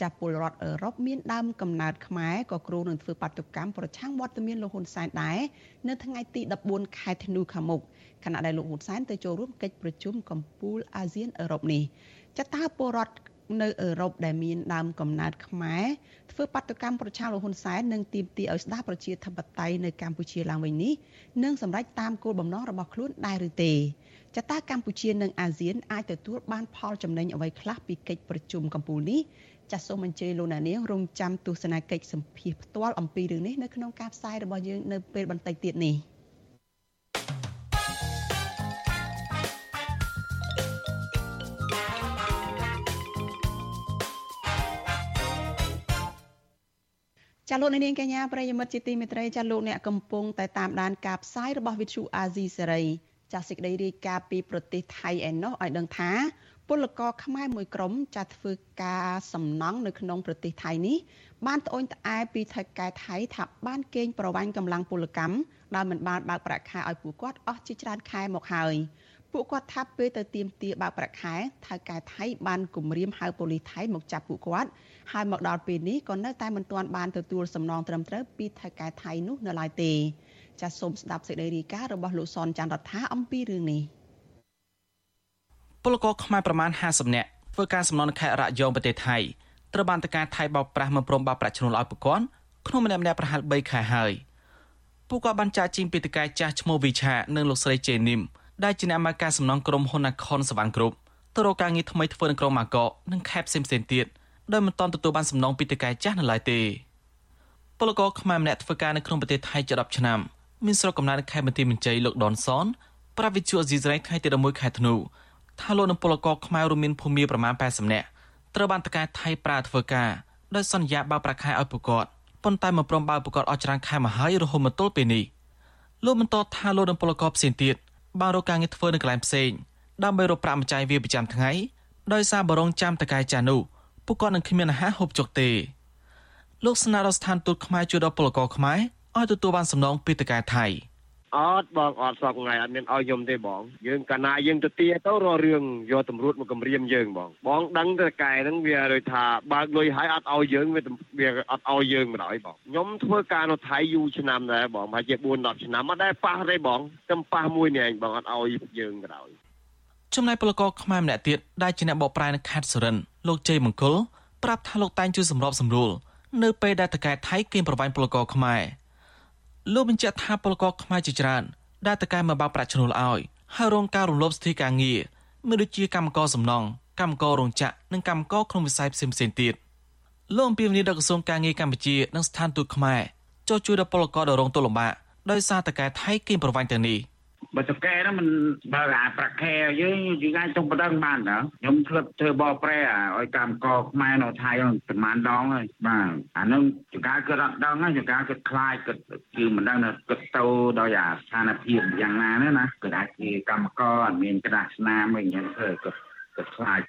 ចាស់ពលរដ្ឋអឺរ៉ុបមានដើមកំណើតខ្មែរក៏គ្រោងនឹងធ្វើបាតុកម្មប្រឆាំងវត្តមានលោកហ៊ុនសែនដែរនៅថ្ងៃទី14ខែធ្នូខាងមុខខណៈដែលលោកហ៊ុនសែនទៅចូលរួមកិច្ចប្រជុំកំពូលអាស៊ានអឺរ៉ុបនេះចាតើពលរដ្ឋនៅអឺរ៉ុបដែលមានដើមកំណើតខ្មែរធ្វើបាតុកម្មប្រឆាំងលោកហ៊ុនសែននិងទាមទារឲ្យស្ដារប្រជាធិបតេយ្យនៅកម្ពុជាឡើងវិញនេះនឹងសម្រេចតាមគោលបំណងរបស់ខ្លួនដែរឬទេចតាកម្ពុជានិងអាស៊ានអាចទទួលបានផលចំណេញអ្វីខ្លះពីកិច្ចប្រជុំកំពូលនេះ ចាសសូមអញ្ជើញលោកអ្នកនាងរងចាំទស្សនាកិច្ចសម្ភាសផ្ទាល់អំពីរឿងនេះនៅក្នុងការផ្សាយរបស់យើងនៅពេលបន្តិចទៀតនេះចាលោកនាងកញ្ញាប្រិយមិត្តជាទីមេត្រីចាលោកអ្នកកំពុងតែតាមដានការផ្សាយរបស់វិទ្យុអាស៊ីសេរីចាសេចក្តីរាយការណ៍ពីប្រទេសថៃឯណោះឲ្យដឹងថា ពលករខ្មែរមួយក្រុមចាត់ធ្វើការសំណង់នៅក្នុងប្រទេសថៃនេះបានត្អូញត្អែពីថៃកែថៃថាបានកេងប្រវ័ញ្ចកម្លាំងពលកម្មដែលមិនបានបើកប្រាក់ខែឲ្យពួកគាត់អស់ជាច្រើនខែមកហើយពួកគាត់ថាពេលទៅទៀមទាបើកប្រាក់ខែថៅកែថៃបានគម្រាមហៅប៉ូលីសថៃមកចាប់ពួកគាត់ហើយមកដល់ពេលនេះក៏នៅតែមិនទាន់បានទទួលសំណងត្រឹមត្រូវពីថៅកែថៃនោះនៅឡើយទេចាសសូមស្ដាប់សេចក្តីរាយការណ៍របស់លោកសនច័ន្ទរដ្ឋាអំពីរឿងនេះ។ ពលករខ្មែរប្រមាណ50នាក់ធ្វើការសំណងខេត្តរយងប្រទេសថៃត្រូវបានតការថៃបោកប្រាស់មិនព្រមបោកប្រាក់ឈ្នួលឲ្យពួកគាត់ក្នុងម្នាក់ម្នាក់ប្រហែល3ខែហើយពួកគាត់បានចាត់ជីងពីតកាយចាស់ឈ្មោះវិឆានិងលោកស្រីជេនីមដែលជាអ្នកអមការសំណងក្រុមហ៊ុនអាខុនសវណ្ណគ្រប់ទៅរកការងារថ្មីធ្វើនៅក្រុងម៉ាកកនិងខេត្តផ្សេងៗទៀតដោយមិនទាន់ទទួលបានសំណងពីតកែចាស់នៅឡើយទេពលករខ្មែរម្នាក់ធ្វើការនៅក្នុងប្រទេសថៃជិត10ឆ្នាំមានស្រុកកំណើតនៅខេត្តបន្ទាយមានជ័យលោកដនសនប្រាវិទ្យាអេស៊ីសរ៉ៃថ្ងៃទី11ខែធ្នូ ថាលោកនឹងពលករខ្មែររួមមានភូមិប្រមាណ80នាក់ត្រូវបានតកែថៃប្រើធ្វើការដោយសន្យាបើប្រាក់ខែឲ្យប្រកបប៉ុន្តែមិនព្រមបើប្រកបអស់ច្រើនខែមកហើយរហូតមកទល់ពេលនេះលោកបន្តថាលោកនឹងពលករផ្សេងទៀតបានរកការងារធ្វើនៅកន្លែងផ្សេងដើម្បីរកប្រាក់ម្ចាយវាប្រចាំថ្ងៃដោយសារបរងចាំតកែចានោះពួកគាត់នឹងគ្មានអាហារហូបចុកទេលោកស្នើដល់ស្ថានទូតខ្មែរជួយដល់ពលករខ្មែរឲ្យទទួលបានសំណងពីតកែថៃ អត់បងអត់សោកថ្ងៃអត់មានឲ្យខ្ញុំទេបងយើងកាលណាយើងទៅទាទៅរករឿងយកតម្រួតមកគម្រាមយើងបងបងដឹងតែកែហ្នឹងវាដូចថាបើកលុយឲ្យអត់ឲ្យយើងវាវាអត់ឲ្យយើងមិនឲ្យបងខ្ញុំធ្វើការនៅថៃយូរឆ្នាំដែរបងប្រហែលជា4 10ឆ្នាំអត់ដែរប៉ះទេបងតែប៉ះមួយនេះឯងបងអត់ឲ្យយើងមិនឲ្យចំណែកពលករខ្មែរម្នាក់ទៀតដែលជាអ្នកបកប្រែនៅខេត្តសុរិនលោកជ័យមង្គលប្រាប់ថាលោកតែងជួយសម្របសម្រួលនៅពេលដែលតកែថៃគេប្រវាញ់ពលករខ្មែរ លោកបញ្ជាក់ថាពលករខ្មែរជាច្រើនដែលតកែមកបោកប្រាក់ឈ្នួលឲ្យហើយរងការរំលោភសិទ្ធិការងារមានដូចជាកម្មករសំណង់កម្មកររោងចក្រនិងកម្មករក្នុងវិស័យផ្សេងៗទៀតលោកអំពីវនីដល់ក្រសួងការងារកម្ពុជានិងស្ថានទូតខ្មែរចុះជួយដល់ពលករដែលរងទុក្ខលំបាកដោយសារតកែថៃគេប្រវាញ់ទាំងនេះ។ បើតកែហ្នឹងមិនបើអាប្រាក់ខែយើងយើងអាចទុំបដិងបានតើខ្ញុំធ្លាប់ធ្វើបោប្រែឲ្យកម្មកខ្មែរនៅថៃហ្នឹងប្រហែលដងហើយបាទអាហ្នឹងចង្ការគឺអត់ដឹងហើយចង្ការគឺខ្លាចគឺគឺមិនដឹងថាគិតទៅដោយអាស្ថានភាពយ៉ាងណាណាណាគឺអាចជាកម្មកអត់មានក្រាស់ស្នាមអីយ៉ាងធ្វើគឺគឺខ្លាច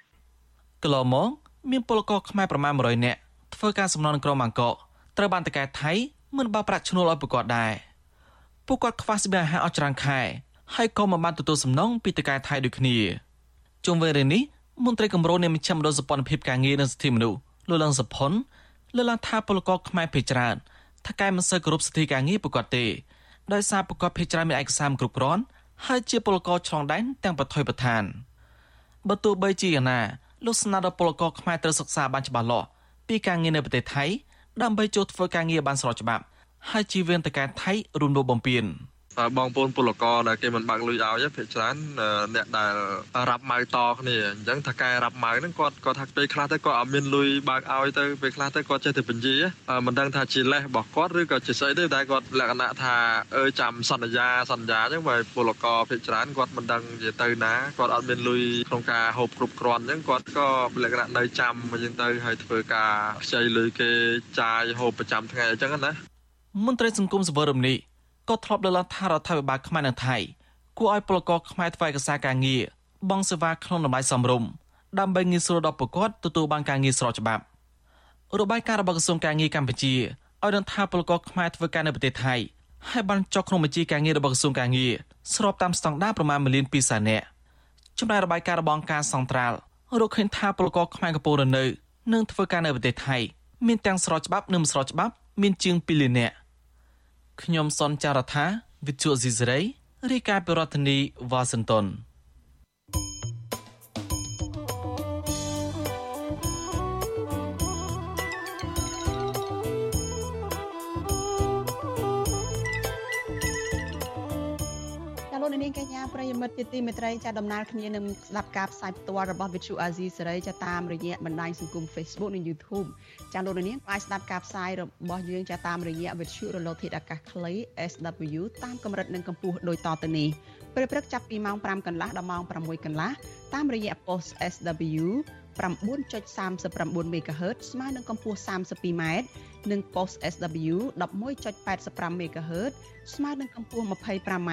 កន្លងមកមានពលករខ្មែរប្រមាណ100នាក់ធ្វើការសំណងក្រុមអង្គរត្រូវបានតកែថៃមិនបើប្រាក់ឈ្នួលឲ្យប្រកបដែរ ពួកគាត់ខ្វះស្បៀងអាហារអស់ច្រើនខែហើយក៏មិនបានទទួលសំណងពីតកែថៃដូចគ្នាជុំវិញរឿងនេះមន្ត្រីគម្រោងនៃមជ្ឈមណ្ឌលសពន្ធភាពការងារនិងសិទ្ធិមនុស្សលោកលឹងសុផុនលើកឡើងថាពលករខ្មែរភេជ្ច្រើនថាកែមិនសូវគោរពសិទ្ធិការងារពួកគាត់ទេដោយសារពួកគាត់ភេជ្ច្រើនមានឯកសារគ្រប់គ្រាន់ហើយជាពលករឆ្លងដែនទាំងប្រថុយប្រឋានបើទោះបីជាយ៉ាងណាលោកស្នើដល់ពលករខ្មែរត្រូវសិក្សាបានច្បាស់លាស់ពីការងារនៅប្រទេសថៃដើម្បីចូលធ្វើការងារបានស្របច្បាប់ ហើយជីវៀនតកែថៃរួមលោកបំពេញបងប្អូនពលករដែលគេមិនបើកលុយឲ្យភាគច្រើនអ្នកដែលរាប់ម៉ៅតគ្នាអញ្ចឹងថាកែរាប់ម៉ៅហ្នឹងគាត់គាត់ថាពេលខ្លះទៅគាត់អត់មានលុយបើកឲ្យទៅពេលខ្លះទៅគាត់ចេះតែបញ្ជាមិនដឹងថាជាលេសរបស់គាត់ឬក៏ជាស្អីទេតែគាត់លក្ខណៈថាអឺចាំសន្យាសន្យាអញ្ចឹងបើពលករភាគច្រើនគាត់មិនដឹងជាទៅណាគាត់អត់មានលុយក្នុងការហូបគ្រប់គ្រាន់អញ្ចឹងគាត់ក៏លក្ខណៈនៅចាំអញ្ចឹងទៅហើយធ្វើការខ្ចីលុយគេចាយហូបប្រចាំថ្ងៃអញ្ចឹងណា មន្ត្រីសង្គមសវរមនេះក៏ធ្លាប់លើកឡើងថារដ្ឋាភិបាលខ្មែរនិងថៃគួរឲ្យពលករខ្មែរធ្វើឯកសារការងារបង់សេវាក្នុងតម្លៃសមរម្យដើម្បីងាយស្រួលដល់ពលរដ្ឋទទួលបានការងារស្របច្បាប់របាយការណ៍របស់ក្រសួងការងារកម្ពុជាឲ្យដឹងថាពលករខ្មែរធ្វើការនៅប្រទេសថៃហើយបានចុះក្នុងបញ្ជីការងាររបស់ក្រសួងការងារស្របតាមស្តង់ដារប្រមាណ1លាន2សែននាក់ចំណែករបាយការណ៍របស់អង្គការសង្ត្រាល់រកឃើញថាពលករខ្មែរកំពុងរនៅនិងធ្វើការនៅប្រទេសថៃមានទាំងស្របច្បាប់និងមិនស្របច្បាប់មានជាង2លាននាក់ ខ្ញុំសនចាររថាវិទ្យុស៊ីសេរីរាយការណ៍ពីរដ្ឋធានីវ៉ាស៊ីនតោន នាងកញ្ញាប្រិយមិត្តជាទីមេត្រីចាដំណើរគ្នានឹងស្ដាប់ការផ្សាយផ្ទាល់របស់ Vithu Azizi សេរីចាតាមរយៈបណ្ដាញសង្គម Facebook និង YouTube ចាលោកនាងអាចស្ដាប់ការផ្សាយរបស់យើងចាតាមរយៈ Vithu រលកធាតុអាកាសខ្លី SW តាមកម្រិតនិងកម្ពស់ដូចតទៅនេះពេលព្រឹកចាប់ពីម៉ោង5កន្លះដល់ម៉ោង6កន្លះតាមរយៈ post SW 9.39 MHz ស្មើនឹងកម្ពស់ 32m និង post SW 11.85 MHz ស្មើនឹងកម្ពស់ 25m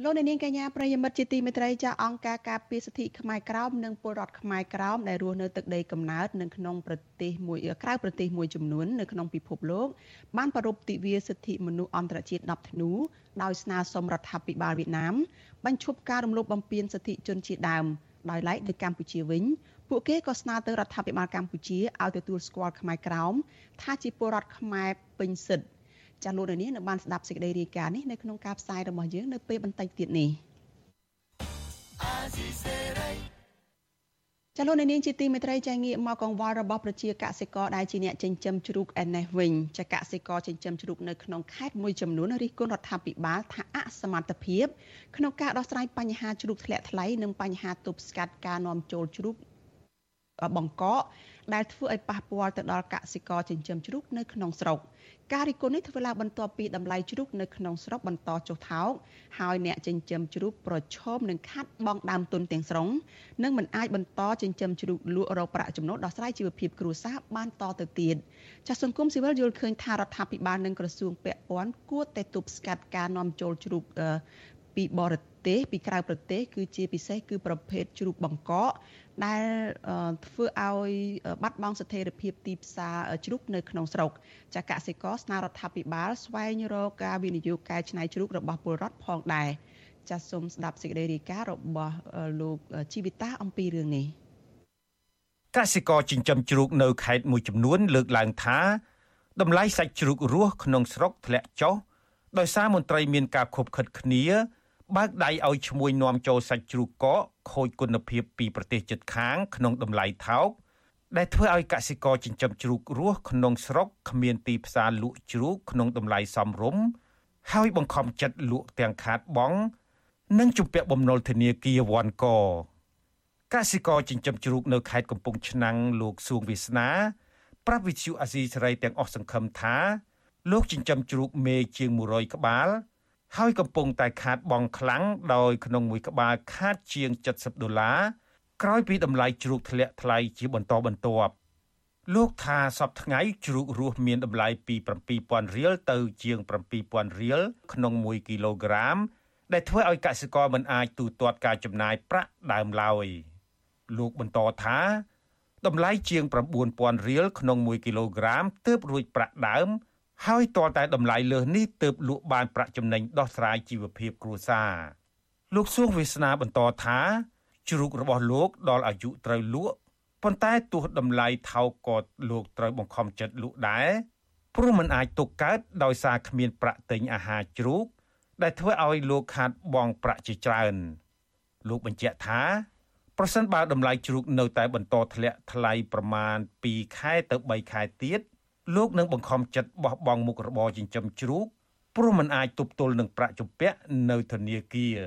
លោកនាងកញ្ញាប្រិយមិត្តជាទីមេត្រីចាអង្គការការពារសិទ្ធិខ្មែរក្រោមនិងពលរដ្ឋខ្មែរក្រោមដែលរស់នៅទឹកដីកំណើតនៅក្នុងប្រទេសមួយក្រៅប្រទេសមួយចំនួននៅក្នុងពិភពលោកបានប្រារព្ធទិវាសិទ្ធិមនុស្សអន្តរជាតិ10ធ្នូដោយស្នើសុំរដ្ឋាភិបាលវៀតណាមបញ្ឈប់ការរំលោភបំពានសិទ្ធិជនជាតិដើមដោយឡែកនៅកម្ពុជាវិញពួកគេក៏ស្នើទៅរដ្ឋាភិបាលកម្ពុជាឲ្យទទួលស្គាល់ខ្មែរក្រោមថាជាពលរដ្ឋខ្មែរពេញសិទ្ធិ ចាលោកនាងនៅបានស្ដាប់សេចក្តីរាយការណ៍នេះនៅក្នុងការផ្សាយរបស់យើងនៅពេលបន្តិចទៀតនេះចលនានាងជាទីមេត្រីចាងាកមកកង្វល់របស់ប្រជាកសិករដែលជាអ្នកចិញ្ចឹមជ្រូកឯនេះវិញចាកសិករចិញ្ចឹមជ្រូកនៅក្នុងខេត្តមួយចំនួនរិះគន់រដ្ឋាភិបាលថាអសមត្ថភាពក្នុងការដោះស្រាយបញ្ហាជ្រូកធ្លាក់ថ្លៃនិងបញ្ហាទប់ស្កាត់ការនាំចូលជ្រូក បង្កកដែលធ្វើឲ្យប៉ះពាល់ទៅដល់កសិករចិញ្ចឹមជ្រូកនៅក្នុងស្រុកការរិះគន់នេះធ្វើឡើងបន្ទាប់ពីតម្លៃជ្រូកនៅក្នុងស្រុកបន្តចុះថោកហើយអ្នកចិញ្ចឹមជ្រូកប្រឈមនឹងខាត់បង់ដើមទុនទាំងស្រុងនិងមិនអាចបន្តចិញ្ចឹមជ្រូកលក់រកប្រាក់ចំណូលដោះស្រាយជីវភាពគ្រួសារបានតទៅទៀតចាសសង្គមស៊ីវិលយល់ឃើញថារដ្ឋាភិបាលនិងក្រសួងពាក់ព័ន្ធគួរតែទប់ស្កាត់ការនាំចូលជ្រូកពីបរទេស ពីក្រៅប្រទេស គឺជាពិសេសគឺប្រភេទជ្រូកបង្កកដែលធ្វើឲ្យបាត់បង់ស្ថិរភាពទីផ្សារជ្រូកនៅក្នុងស្រុកចាកសិករស្នើរដ្ឋាភិបាលស្វែងរកការវិនិយោគកែច្នៃជ្រូករបស់ពលរដ្ឋផងដែរចាសសូមស្ដាប់សេចក្តីរាយការណ៍របស់លោកជីវិតាអំពីរឿងនេះកសិករចិញ្ចឹមជ្រូកនៅខេត្តមួយចំនួន លើកឡើងថាតម្លៃសាច់ជ្រូករស់ក្នុងស្រុកធ្លាក់ចុះដោយសារមន្ត្រីមានការខົບខិតគ្នា បើកដៃឲ្យឈ្មួញនាំចូលសាច់ជ្រូកកកខូចគុណភាពពីប្រទេសជិតខាង ក្នុងតម្លៃថោកដែលធ្វើឲ្យកសិករចិញ្ចឹមជ្រូករស់ក្នុងស្រុកគ្មានទីផ្សារលក់ជ្រូកក្នុងតម្លៃសមរម្យហើយបង្ខំចិត្តលក់ទាំងខាតបង់និងជំពាក់បំណុលធនាគារវ៉ាន់កកសិករចិញ្ចឹមជ្រូកនៅខេត្តកំពង់ឆ្នាំងលោកសួងវាសនាប្រាប់វិទ្យុអាស៊ីសេរីទាំងអស់សង្ឃឹមថាលោកចិញ្ចឹមជ្រូកមេជាង100ក្បាល ហើយកំពុងតែខាតបង់ខ្លាំងដោយក្នុងមួយក្បាលខាតជាង70ដុល្លារក្រោយពីតម្លៃជ្រូកធ្លាក់ថ្លៃជាបន្តបន្ទាប់លោកថាសពថ្ងៃជ្រូករស់មានតម្លៃពី7000រៀលទៅជាង7000រៀលក្នុង1គីឡូក្រាម ដែលធ្វើឲ្យកសិករមិនអាចទូទាត់ការចំណាយប្រាក់ដើមឡើយលោកបន្តថាតម្លៃជាង9000រៀលក្នុង1គីឡូក្រាមទើបរួចប្រាក់ដើម ហើយទាល់តែតម្លៃលើសនេះទើបលក់បានប្រាក់ចំណេញដោះស្រាយជីវភាពគ្រួសារលោកសួងវាសនាបន្តថាជ្រូករបស់លោកដល់អាយុត្រូវលក់ប៉ុន្តែទោះតម្លៃថោកក៏លោកត្រូវបង្ខំចិត្តលក់ដែរព្រោះมันអាចទុកកើតដោយសារគ្មានប្រាក់ទិញអាហារជ្រូក ដែលធ្វើឲ្យលោកខាតបង់ប្រាក់ជាច្រើន លោកបញ្ជាក់ថាប្រសិនបើតម្លៃជ្រូកនៅតែបន្តធ្លាក់ថ្លៃប្រមាណ2ខែទៅ3ខែទៀត លោកនឹងបង្ខំចិត្តបោះបង់មុខរបរចិញ្ចឹមជ្រូកព្រោះมันអាចទប់ទល់នឹងប្រាក់ជំពាក់នៅធនាគារ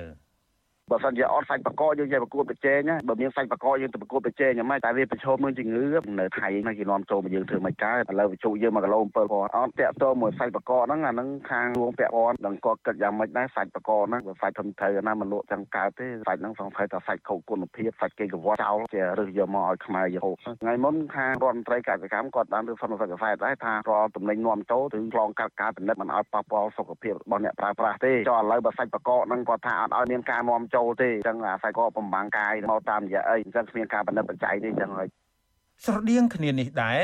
បើសិនជាអត់សាច់បកកយើងចេះប្រកួតប្រជែងបើមានសាច់បកកយើងទៅប្រកួតប្រជែងយ៉ាងម៉េចតែវាប្រឈមនឹងជំងឺនៅថៃមកគេនាំចូលមកយើងធ្វើមិនកើតឥឡូវវិជុយើង1គីឡូ7គាត់អត់តាក់ទងមួយសាច់បកកហ្នឹងអាហ្នឹងខាងរួងពាក់ព័ន្ធដល់គាត់គិតយ៉ាងម៉េចដែរសាច់បកកហ្នឹងបើសាច់ធំត្រូវណាមិនលក់ទាំងកើតទេសាច់ហ្នឹងសង្ស័យថាសាច់ខូចគុណភាពសាច់គេកវត្តចោលជារើសយកមកឲ្យខ្មែរយកហូបថ្ងៃមុនខាងរដ្ឋមន្ត្រីកសិកម្មគាត់បានលើសំណសាច់កសែតដែរថារាល់តំណែងនាំចូលឬឆ្លងកាត់ការពិនិត្យមិនឲ្យប៉ះពាល់សុខភាពរបស់អ្នកប្រើប្រាស់ទេចុះឥឡូវបើសាច់បកកហ្នឹងគាត់ថាអត់ឲ្យមានការនាំចូលទេអញ្ចឹងអាស្រ័យក៏បំបាំងកាយមកតាមរយៈអីអញ្ចឹងគ្មានការបណ្ឌិតបច្ច័យទេអញ្ចឹងហើយស្រដៀងគ្នានេះដែរ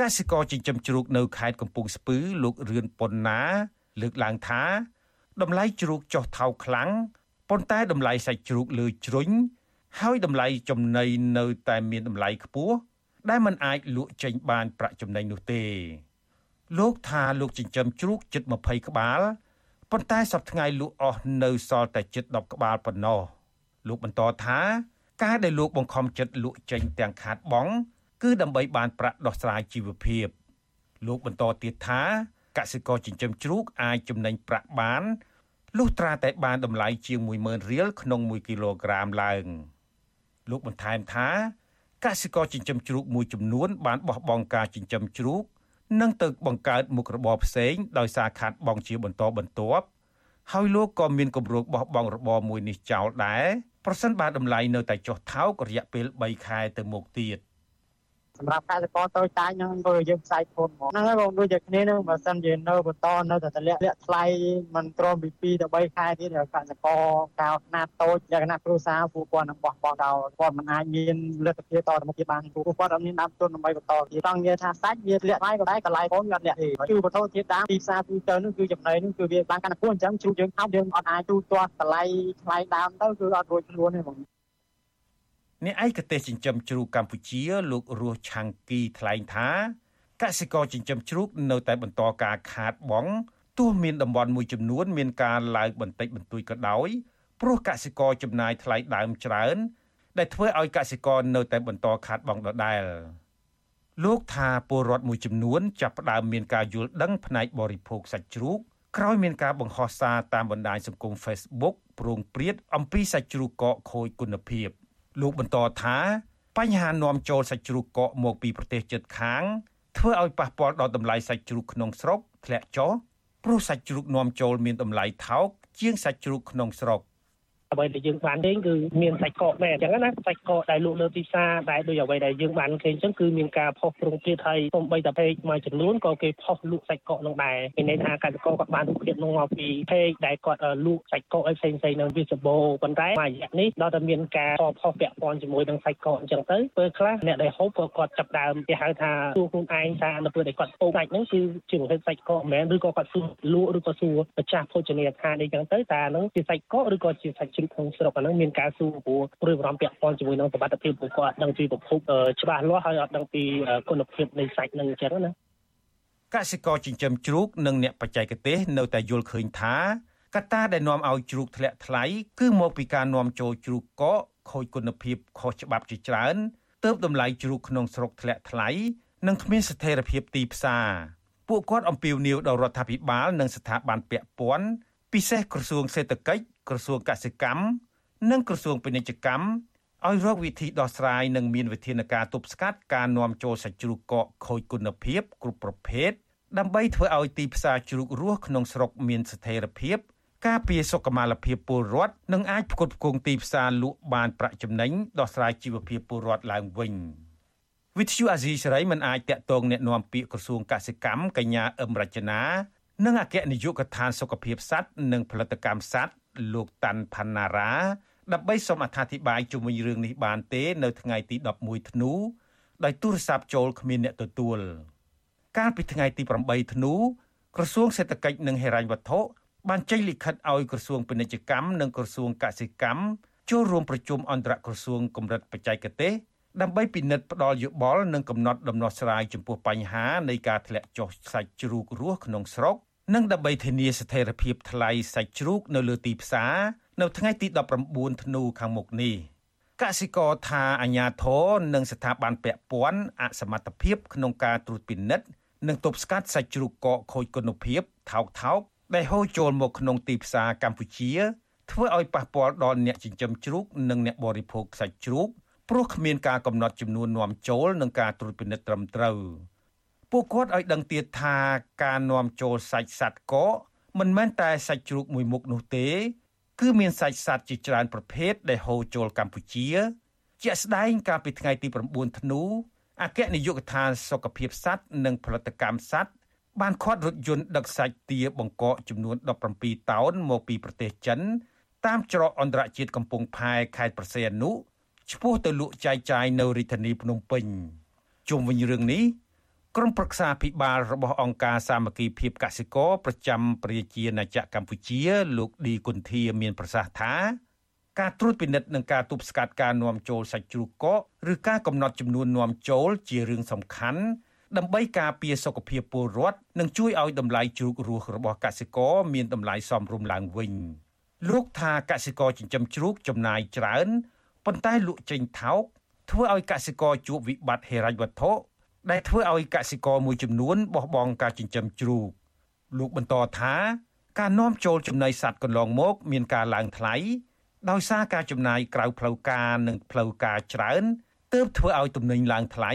កសិករចិញ្ចឹមជ្រូកនៅខេត្តកំពង់ស្ពឺលោករឿនប៉ុណ្ណា លើកឡើងថាតម្លៃជ្រូកចុះថោកខ្លាំងប៉ុន្តែតម្លៃសាច់ជ្រូកលើជ្រុញហើយតម្លៃចំណីនៅតែមានតម្លៃខ្ពស់ដែលมันអាចលក់ចេញបានប្រាក់ចំណេញនោះទេ លោកថាលោកចិញ្ចឹមជ្រូកជិត20ក្បាល ប៉ុន្តែសប្តាហ៍ថ្ងៃលក់អស់នៅសល់តែជិត10ក្បាលប៉ុណ្ណោះលោកបន្តថាការដែលលោកបង្ខំចិត្តលក់ចេញទាំងខាតបង់គឺដើម្បីបានប្រាក់ដោះស្រាយជីវភាព លោកបន្តទៀតថាកសិករចិញ្ចឹមជ្រូកអាចចំណេញប្រាក់បានលុះត្រាតែបានតម្លៃជាង10000រៀលក្នុង1គីឡូក្រាមឡើងលោកបន្ថែមថាកសិករចិញ្ចឹមជ្រូកមួយចំនួនបានបោះបង់ការចិញ្ចឹមជ្រូក និងទៅបង្កើតមុខរបរផ្សេងដោយសារខាតបង់ជាបន្តបន្ទាប់ហើយលោកក៏មានគម្រោងបោះបង់របរមួយនេះចោលដែរប្រសិនបើតម្លៃនៅតែចុះថោករយៈពេល3ខែទៅមុខទៀត សម្រាប់កសិករតូចតាចហ្នឹងធ្វើយើងផ្សាយធនហ្មងហ្នឹងហើយបងដូចតែគ្នាហ្នឹងបើសិនជានៅបន្តនៅតែតម្លាក់លាក់ថ្លៃមិនក្រមពី2ទៅ3ខែទៀតកសិករកោខ្នាតតូចលក្ខណៈគ្រួសារពួកគាត់នឹងបោះបង់ដល់គាត់មិនអាចមានលទ្ធភាពតទៅមុខទៀតបានពួកគាត់អត់មានដើមទុនដើម្បីបន្តទៀតចង់និយាយថាសាច់វាលាក់ថ្លៃក៏ដែរកន្លែងបងវាអត់លាក់ទេគឺបន្តទៀតតាមទីផ្សារទូទៅហ្នឹងគឺចំណីហ្នឹងគឺវាបានកាន់តែខ្ពស់អញ្ចឹងជួបយើងថោកយើងអត់អាចទូទាត់តម្លៃថ្លៃដើមទៅគឺអត់រួចខ្លួនទេបង អ្នកឯកទេសចិញ្ចឹមជ្រូកកម្ពុជាលោករស់ឆាំងគីថ្លែងថាកសិករចិញ្ចឹមជ្រូកនៅតែបន្តការខាតបង់ទោះមានតំបន់មួយចំនួនមានការឡើងបន្តិចបន្តួចក៏ដោយព្រោះកសិករចំណាយថ្លៃដើមច្រើន ដែលធ្វើឲ្យកសិករនៅតែបន្តខាតបង់ដដែលលោកថាពលរដ្ឋមួយចំនួនចាប់ផ្ដើមមានការយល់ដឹងផ្នែកបរិភោគសាច់ជ្រូកក្រោយមានការបង្ហោះសារតាមបណ្ដាញសង្គម Facebook ប្រងព្រាតអំពីសាច់ជ្រូកកកខូចគុណភាព លោកបន្តថាបញ្ហានាំចូលសាច់ជ្រូកកកមកពីប្រទេសជិតខាងធ្វើឲ្យប៉ះពាល់ដល់តម្លៃសាច់ជ្រូកក្នុងស្រុកធ្លាក់ចុះព្រោះសាច់ជ្រូកនាំចូលមានតម្លៃថោកជាងសាច់ជ្រូកក្នុងស្រុក អ្វីដែលយើងបានឃើញគឺមានសាច់កកដែរអញ្ចឹងណាសាច់កកដែលលក់លើទីផ្សារដែលដូចអ្វីដែលយើងបានឃើញអញ្ចឹងគឺមានការផុសប្រងព្រាតហើយសូម្បីតែពេកមួយចំនួនក៏គេផុសលក់សាច់កកនឹងដែរមានន័យថាកសិករគាត់បានរូបភាពនោះមកពីពេកដែលគាត់លក់សាច់កកឲ្យផ្សេងផ្សេងនៅវាសបោប៉ុន្តែមួយរយៈនេះដល់តែមានការផុសពាក់ព័ន្ធជាមួយនឹងសាច់កកអញ្ចឹងទៅពេលខ្លះអ្នកដែលហូបក៏គាត់ចាប់ដើមគេហៅថាសួរខ្លួនឯងថានៅពេលដែលគាត់ហូបសាច់ហ្នឹងគឺជាប្រភេទសាច់កកមិនមែនឬក៏គាត់សួរលក់ឬក៏សួរម្ចាស់ភោជនីយដ្ឋានអីចឹងទៅតើហ្នឹងជាសាច់កកឬក៏ជាសាច់ជ្រូកក្នុងស្រុកអាហ្នឹងមានការសួរព្រោះព្រួយបារម្ភពាក់ព័ន្ធជាមួយនឹងសុខភាពពួកគាត់អត់ដឹងពីប្រភពច្បាស់លាស់ហើយអត់ដឹងពីគុណភាពនៃសាច់នឹងអញ្ចឹងណាកសិករចិញ្ចឹមជ្រូកនិងអ្នកបច្ចេកទេសនៅតែយល់ឃើញថាកត្តាដែលនាំឲ្យជ្រូកធ្លាក់ថ្លៃគឺមកពីការនាំចូលជ្រូកកកខូចគុណភាពខុសច្បាប់ជាច្រើនទើបតម្លៃជ្រូកក្នុងស្រុកធ្លាក់ថ្លៃនិងគ្មានស្ថិរភាពទីផ្សារពួកគាត់អំពាវនាវដល់រដ្ឋាភិបាលនិងស្ថាប័នពាក់ព័ន្ធពិសេសក្រសួងសេដ្ឋកិច្ច ក្រសួងកសិកម្មនិងក្រសួងពាណិជ្ជកម្មឲ្យរកវិធីដោះស្រាយនិងមានវិធានការទប់ស្កាត់ការនាំចូលសាច់ជ្រូកកកខូចគុណភាពគ្រប់ប្រភេទដើម្បីធ្វើឲ្យទីផ្សារជ្រូករស់ក្នុងស្រុកមានស្ថិរភាព ការពារសុខុមាលភាពពលរដ្ឋនិងអាចផ្គត់ផ្គង់ទីផ្សារលក់បានប្រាក់ចំណេញដោះស្រាយជីវភាពពលរដ្ឋឡើងវិញវិទ្យុអាស៊ីសេរីមិនអាចតាក់ទងแนะនាំពាក្យក្រសួងកសិកម្មកញ្ញាអឹមរចនានិងអគ្គនាយកដ្ឋានសុខភាពសត្វនិងផលិតកម្មសត្វ លោកតាន់ផាន់ណារ៉ាដើម្បីសូមអត្ថាធិប្បាយជុំវិញរឿងនេះបានទេ នៅថ្ងៃទី11ធ្នូដោយទូរស័ព្ទចូលគ្មានអ្នកទទួលកាលពីថ្ងៃទី8ធ្នូក្រសួងសេដ្ឋកិច្ចនិងហិរញ្ញវត្ថុបានចេញលិខិតឲ្យក្រសួងពាណិជ្ជកម្មនិងក្រសួងកសិកម្មចូលរួមប្រជុំអន្តរក្រសួងកម្រិតបច្ចេកទេសដើម្បីពិនិត្យផ្ដល់យោបល់និងកំណត់ដំណោះស្រាយចំពោះបញ្ហានៃការធ្លាក់ចុះសាច់ជ្រូករស់ក្នុងស្រុក និងដើម្បីធានាស្ថិរភាពថ្លៃសាច់ជ្រូកនៅលើទីផ្សារនៅថ្ងៃទី19ធ្នូខាងមុខនេះកសិករថាអាញាធរនិងស្ថាប័នពាក់ព័ន្ធអសមត្ថភាពក្នុងការត្រួតពិនិត្យនិងទប់ស្កាត់សាច់ជ្រូកកកខូចគុណភាពថោកថោកដែលហូរចូលមកក្នុងទីផ្សារកម្ពុជាធ្វើឲ្យប៉ះពាល់ដល់អ្នកចិញ្ចឹមជ្រូកនិងអ្នកបរិភោគសាច់ជ្រូកព្រោះគ្មានការកំណត់ចំនួននាំចូលនិងការត្រួតពិនិត្យត្រឹមត្រូវ ពួកគាត់ឲ្យដឹងទៀតថាការនាំចូលសាច់សត្វកកមិនមែនតែសាច់ជ្រូកមួយមុខនោះទេ គឺមានសាច់សត្វជាច្រើនប្រភេទដែលហូរចូលកម្ពុជា ជាក់ស្ដែងកាលពីថ្ងៃទី9ធ្នូអគ្គនាយកដ្ឋានសុខភាពសត្វនិងផលិតកម្មសត្វបានខាត់រថយន្តដឹកសាច់ទាបង្កកចំនួន17តោនមកពីប្រទេសចិន តាមច្រកអន្តរជាតិកំពង់ផែខេត្តប្រសេអនុឆ្ពោះទៅលក់ចែកចាយនៅរាជធានីភ្នំពេញជុំវិញរឿងនេះ ក្រុមប្រឹក្សាភិបាលរបស់អង្គការសាមគ្គីភាពកសិករប្រចាំប្រជាណាចក្រកម្ពុជា លោកឌីគុន្ធាមានប្រសាសន៍ថាការត្រួតពិនិត្យនិងការទប់ស្កាត់ការនាំចូលសាច់ជ្រូកកកឬការកំណត់ចំនួននាំចូលជារឿងសំខាន់ដើម្បីការពារសុខភាពពលរដ្ឋនិងជួយឲ្យតម្លៃជ្រូករស់របស់កសិករមានតម្លៃសមរម្យឡើងវិញលោកថាកសិករចិញ្ចឹមជ្រូកចំណាយច្រើនប៉ុន្តែលក់ចេញថោកធ្វើឲ្យកសិករជួបវិបត្តិហិរញ្ញវត្ថុ ដែលធ្វើឲ្យកសិករមួយចំនួនបោះបង់ការចិញ្ចឹមជ្រូកលោកបន្តថាការនាំចូលចំណីសត្វកន្លងមកមានការឡើងថ្លៃដោយសារការចំណាយក្រៅផ្លូវការនិងផ្លូវការច្រើនទើបធ្វើឲ្យទំនិញឡើងថ្លៃ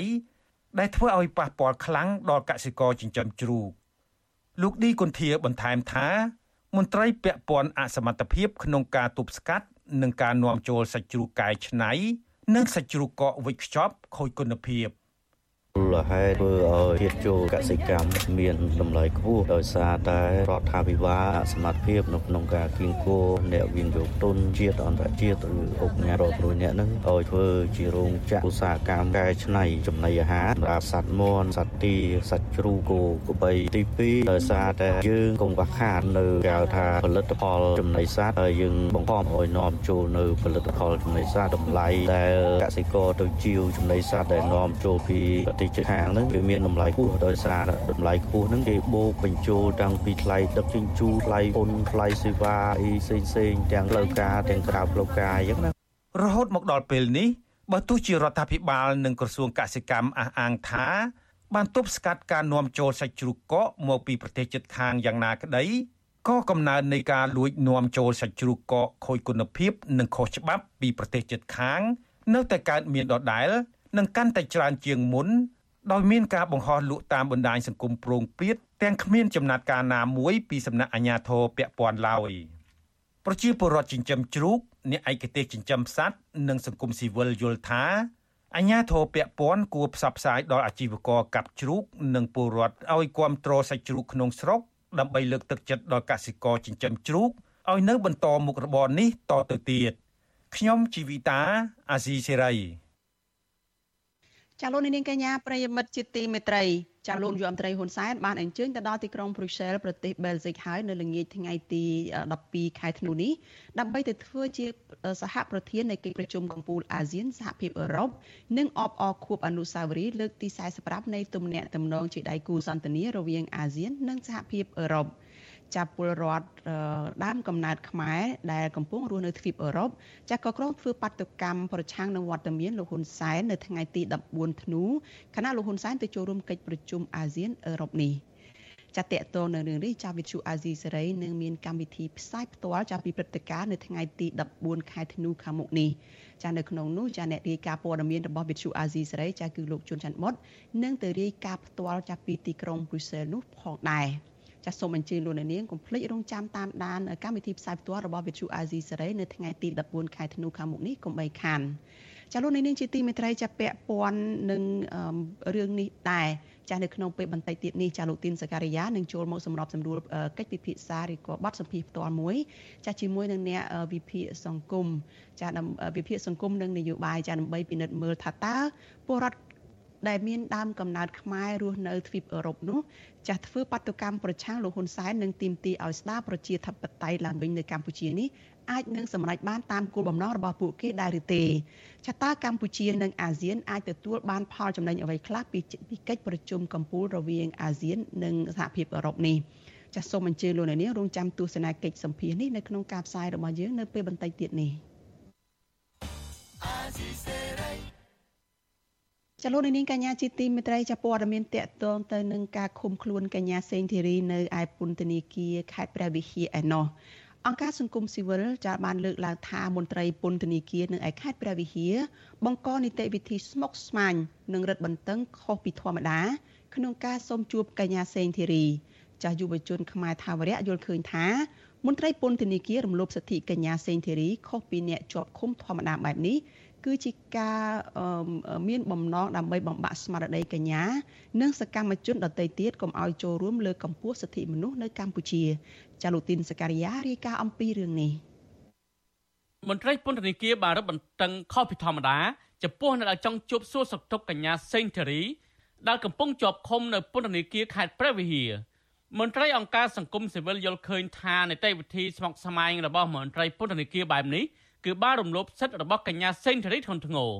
ដែលធ្វើឲ្យប៉ះពាល់ខ្លាំងដល់កសិករចិញ្ចឹមជ្រូកលោកឌីគុន្ធាបន្ថែមថាមន្ត្រីពាក់ព័ន្ធអសមត្ថភាពក្នុងការទប់ស្កាត់និងការនាំចូលសាច់ជ្រូកកែច្នៃនិងសាច់ជ្រូកកកវិចខ្ចប់ខូចគុណភាព មូលហេតុធ្វើឲ្យជាតិចូលកសិកម្មមានតម្លៃខ្ពស់ដោយសារតែរដ្ឋាភិបាលអសមត្ថភាពនៅក្នុងការគៀងគោអ្នកវិនិយោគទុនជាតិអន្តរជាតិឬអង្គការរដ្ឋមួយអ្នកនឹងឲ្យធ្វើជារោងចក្រឧស្សាហកម្មកែច្នៃចំណីអាហារសម្រាប់សត្វមាន់សត្វទាសត្វជ្រូកគោក្របីទី2ដោយសារតែយើងកង្វះខាតនៅគេហៅថាផលិតផលចំណីសត្វហើយយើងបង្ខំឲ្យនាំចូលនៅផលិតផលចំណីសត្វតម្លៃដែលកសិករទៅជាវចំណីសត្វដែលនាំចូលពីប្រទេសជិតខាងហ្នឹងវាមានតម្លៃខ្ពស់ដោយសារតម្លៃខ្ពស់ហ្នឹងគេបូកបញ្ចូលតាំងពីថ្លៃដឹកជញ្ជូនថ្លៃពន្ធថ្លៃសេវាអីផ្សេងផ្សេងទាំងផ្លូវការទាំងក្រៅផ្លូវការអញ្ចឹងណារហូតមកដល់ពេលនេះបើទោះជារដ្ឋាភិបាលនិងក្រសួងកសិកម្មអះអាងថា បានទប់ស្កាត់ការនាំចូលសាច់ជ្រូកកកមកពីប្រទេសជិតខាងយ៉ាងណាក្តីក៏កំណើននៃការលួចនាំចូលសាច់ជ្រូកកកខូចគុណភាព និងខុសច្បាប់ពីប្រទេសជិតខាង នៅតែកើតមានដដែល និងកាន់តែច្រើនជាងមុនដោយមានការបង្ហោះលក់តាមបណ្ដាញសង្គមប្រងព្រាតទាំងគ្មានចំណាត់ការណាមួយពីសំណាក់អាជ្ញាធរពាក់ព័ន្ធឡើយប្រជាពលរដ្ឋចិញ្ចឹមជ្រូកអ្នកឯកទេសចិញ្ចឹមសត្វនិងសង្គមស៊ីវិលយល់ថាអាជ្ញាធរពាក់ព័ន្ធគួរផ្សព្វផ្សាយដល់អាជីវករកាប់ជ្រូក និងពលរដ្ឋឲ្យគ្រប់គ្រងសាច់ជ្រូកក្នុងស្រុកដើម្បីលើកទឹកចិត្តដល់កសិករចិញ្ចឹមជ្រូកឲ្យនៅបន្តមុខរបរនេះតទៅទៀតខ្ញុំជីវិតាអាស៊ីសេរី ចាលោកនាងកញ្ញាប្រិយមិត្តជាទីមេត្រីចាលោកយមត្រីហ៊ុនសែនបានអញ្ជើញទៅដល់ទីក្រុងប្រ៊ុយសែលប្រទេសបែលហ្សិកហើយនៅល្ងាចថ្ងៃទី12ខែធ្នូនេះដើម្បីទៅធ្វើជាសហប្រធាននៃកិច្ចប្រជុំកំពូលអាស៊ានសហភាពអឺរ៉ុបនិងអបអរខួបអនុស្សាវរីយ៍លើកទី45នៃទំនាក់ទំនងជាដៃគូសន្តិនិរវាងអាស៊ាននិងសហភាពអឺរ៉ុប។ ចាប់ពលរដ្ឋដើមកំណើតខ្មែរដែលកំពុងរស់នៅទ្វីបអឺរ៉ុបចាស់ក៏ក្រុងធ្វើបាតុកម្មប្រឆាំងនឹងវត្តមានលោកហ៊ុនសែននៅថ្ងៃទី14ធ្នូខណៈលោកហ៊ុនសែនទៅចូលរួមកិច្ចប្រជុំអាស៊ានអឺរ៉ុបនេះចាតតតនៅរឿងនេះចាវិទ្យុអាស៊ីសេរីនឹងមានកម្មវិធីផ្សាយផ្ទាល់ចាប់ពីព្រឹត្តិការណ៍នៅថ្ងៃទី14ខែធ្នូខាងមុខនេះចានៅក្នុងនោះចាអ្នករាយការណ៍ព័ត៌មានរបស់វិទ្យុអាស៊ីសេរីចាគឺលោកជួនច័ន្ទមុតនឹងទៅរាយការណ៍ផ្ទាល់ចាប់ពីទីក្រុងប្រ៊ុយសែលនោះផងដែរ ចាសសូមអញ្ជើញលោកអ្នកនាងកុំភ្លេចរងចាំតាមដានកម្មវិធីផ្សាយផ្ទាល់របស់ Vithu Azizi សេរីនៅថ្ងៃទី14ខែធ្នូខាងមុខនេះកុំបីខានចាលោកនាងជាទីមេត្រីចាពាក់ព័ន្ធនឹងរឿងនេះដែរចានៅក្នុងពេលបន្តិចទៀតនេះចាលោកទីនសការីយ៉ានឹងចូលមកសម្របសម្រួលកិច្ចពិភាក្សាឬក៏បទសម្ភាសផ្ទាល់មួយចាជាមួយនឹងអ្នកវិភាគសង្គមចាវិភាគសង្គមនិងនយោបាយចាដើម្បីពិនិត្យមើលថាតើពលរដ្ឋ ដែលមានដើមកំណើតខ្មែររស់នៅទ្វីបអឺរ៉ុបនោះចាស់ធ្វើបាតុកម្មប្រឆាំងលោកហ៊ុនសែននិងទីមទីឲ្យស្ដារប្រជាធិបតេយ្យឡើងវិញនៅកម្ពុជានេះអាចនឹងសម្រេចបានតាមគោលបំណងរបស់ពួកគេដែរឬទេចាតើកម្ពុជានិងអាស៊ានអាចទទួលបានផលចំណេញអ្វីខ្លះពីពីកិច្ចប្រជុំកំពូលរវាងអាស៊ាននិងសហភាពអឺរ៉ុបនេះចាសសូមអញ្ជើញលោកអ្នកនាងរងចាំទស្សនាកិច្ចសម្ភាសនេះនៅក្នុងការផ្សាយរបស់យើងនៅពេលបន្តិចទៀតនេះអាស៊ីសេរី ចលនានាងកញ្ញាជាទីមេត្រីចាព័ត៌មានតកតងទៅនឹងការឃុំខ្លួនកញ្ញាសេងធីរីនៅឯពន្ធនាគារខេត្តព្រះវិហារឯណោះអង្គការសង្គមស៊ីវិលចាបានលើកឡើងថាមន្ត្រីពន្ធនាគារនៅឯខេត្តព្រះវិហារបង្កនីតិវិធីស្មុគស្មាញនិងរឹតបន្តឹងខុសពីធម្មតា ក្នុងការសុំជួបកញ្ញាសេងធីរីចាស់យុវជនខ្មែរថាវរៈយល់ឃើញថាមន្ត្រីពន្ធនាគាររំលោភសិទ្ធិកញ្ញាសេងធីរីខុសពីអ្នកជាប់ឃុំធម្មតាបែបនេះ គឺជាការមានបំណងដើម្បីបំបាក់ស្មារតីកញ្ញានិងសកម្មជនដទៃទៀតកុំឲ្យចូលរួមលើកម្ពុជាសិទ្ធិមនុស្សនៅកម្ពុជាចាលូទីនសការីយ៉ារាយការណ៍អំពីរឿងនេះមន្ត្រីពន្ធនាគារបានរឹតបន្តឹងខុសពីធម្មតាចំពោះអ្នកដែលចង់ជួបសួរសុខទុក្ខកញ្ញាសេងធារីដែលកំពុងជាប់ឃុំនៅពន្ធនាគារខេត្តព្រះវិហារមន្ត្រីអង្គការសង្គមស៊ីវិលយល់ឃើញថានីតិវិធីស្មុគស្មាញរបស់មន្ត្រីពន្ធនាគារបែបនេះ គឺបានរំលោភសិទ្ធិរបស់កញ្ញាសេងធារីធនធ្ងរ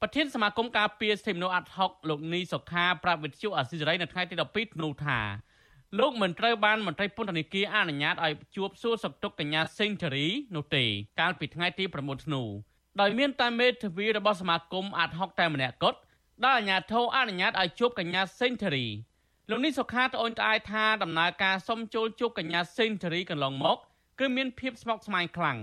ប្រធានសមាគមការពារសិទ្ធិមនុស្សអាត់ហុកលោកនីសុខាប្រាប់វិទ្យុអាស៊ីសេរីនៅថ្ងៃទី12ធ្នូថាលោកមិនត្រូវបានមន្ត្រីពន្ធនាគារអនុញ្ញាតឲ្យជួបសួរសុខទុក្ខកញ្ញាសេងធារីនោះទេ កាលពីថ្ងៃទី9ធ្នូដោយមានតែមេធាវីរបស់សមាគមអាត់ហុកតែម្នាក់គត់ដែលអាជ្ញាធរអនុញ្ញាតឲ្យជួបកញ្ញាសេងធារីលោកនេះសុខាត្អូញត្អែថាដំណើរការសុំចូលជួបកញ្ញាសេងធារីកន្លងមក គឺមានភាពស្មុគស្មាញខ្លាំង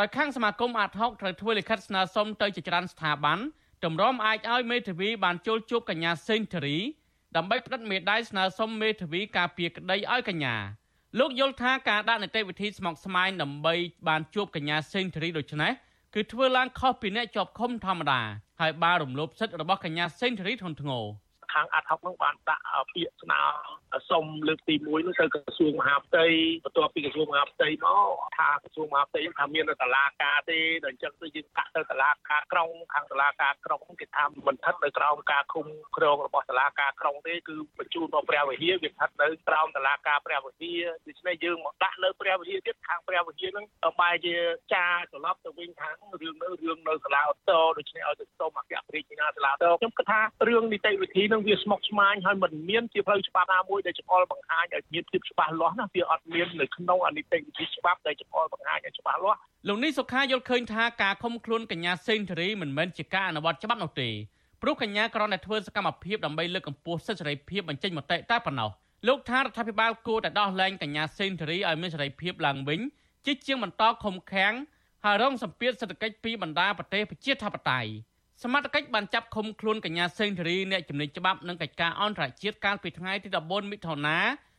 ដោយខាងសមាគមអាតហុកត្រូវធ្វើលិខិតស្នើសុំទៅជាច្រើនស្ថាប័នតម្រុំអាចឲ្យមេធាវីបានចូលជួបកញ្ញាសេងធារីដើម្បីផ្តិតមេដាយស្នើសុំមេធាវីការពារក្តីឲ្យកញ្ញាលោកយល់ថាការដាក់នីតិវិធីស្មុគស្មាញដើម្បីបានជួបកញ្ញាសេងធារីដូចនេះគឺធ្វើឡើងខុសពីអ្នកជាប់ឃុំធម្មតាហើយបានរំលោភសិទ្ធិរបស់កញ្ញាសេងធារីធ្ងន់ធ្ងរ ខាងអាត់ហុកនឹងបានដាក់ពាក្យស្នើសុំលើកទី1នោះទៅក្រសួងមហាផ្ទៃបន្ទាប់ពីក្រសួងមហាផ្ទៃមកថាក្រសួងមហាផ្ទៃថាមានតឡាការទេដល់អញ្ចឹងទៅយើងកាក់ទៅតឡាការក្រុងខាងតឡាការក្រុងគេថាមិនស្ថិតនៅក្រោមការឃុំគ្រងរបស់តឡាការក្រុងទេគឺបញ្ជូនមកព្រះវិហារវាស្ថិតនៅក្រោមតឡាការព្រះវិហារដូច្នេះយើងមកដាក់នៅព្រះវិហារទៀតខាងព្រះវិហារហ្នឹងបែរជាចាត្រឡប់ទៅវិញខាងរឿងនៅរឿងនៅសាលាឧទ្ធរដូច្នេះឲ្យទៅសុំអគ្គរដ្ឋាភិបាលសាលាឧទ្ធរខ្ញុំគិតថារឿងនីតិវិធីនឹងវាស្មុគស្មាញហើយមិនមានជាផ្លូវច្បាប់ណាមួយដែលចម្អល់បង្ហាញឲ្យមានភាពច្បាស់លាស់ណាវាអត់មាននៅក្នុងអនីតិវិធីច្បាប់ដែលចម្អល់បង្ហាញឲ្យច្បាស់លាស់លោកនេះសុខាយល់ឃើញថាការឃុំខ្លួនកញ្ញាសេងធារីមិនមែនជាការអនុវត្តច្បាប់នោះទេព្រោះកញ្ញាគ្រាន់តែធ្វើសកម្មភាពដើម្បីលើកកម្ពស់សិទ្ធិសេរីភាពបញ្ចេញមតិតែប៉ុណ្ណោះលោកថារដ្ឋាភិបាលគួរតែដោះលែងកញ្ញាសេងធារីឲ្យមានសេរីភាពឡើងវិញជាជាងបន្តខំខាំងហើយរងសម្ពាធសេដ្ឋកិច្ចពីបណ្ដាប្រទេសប្រជាធិបតេយ្យ សមត្ថកិច្ចបានចាប់ឃុំខ្លួនកញ្ញាសេងធារីអ្នកជំនាញច្បាប់និងកិច្ចការអន្តរជាតិកាលពីថ្ងៃទី14មិថុនា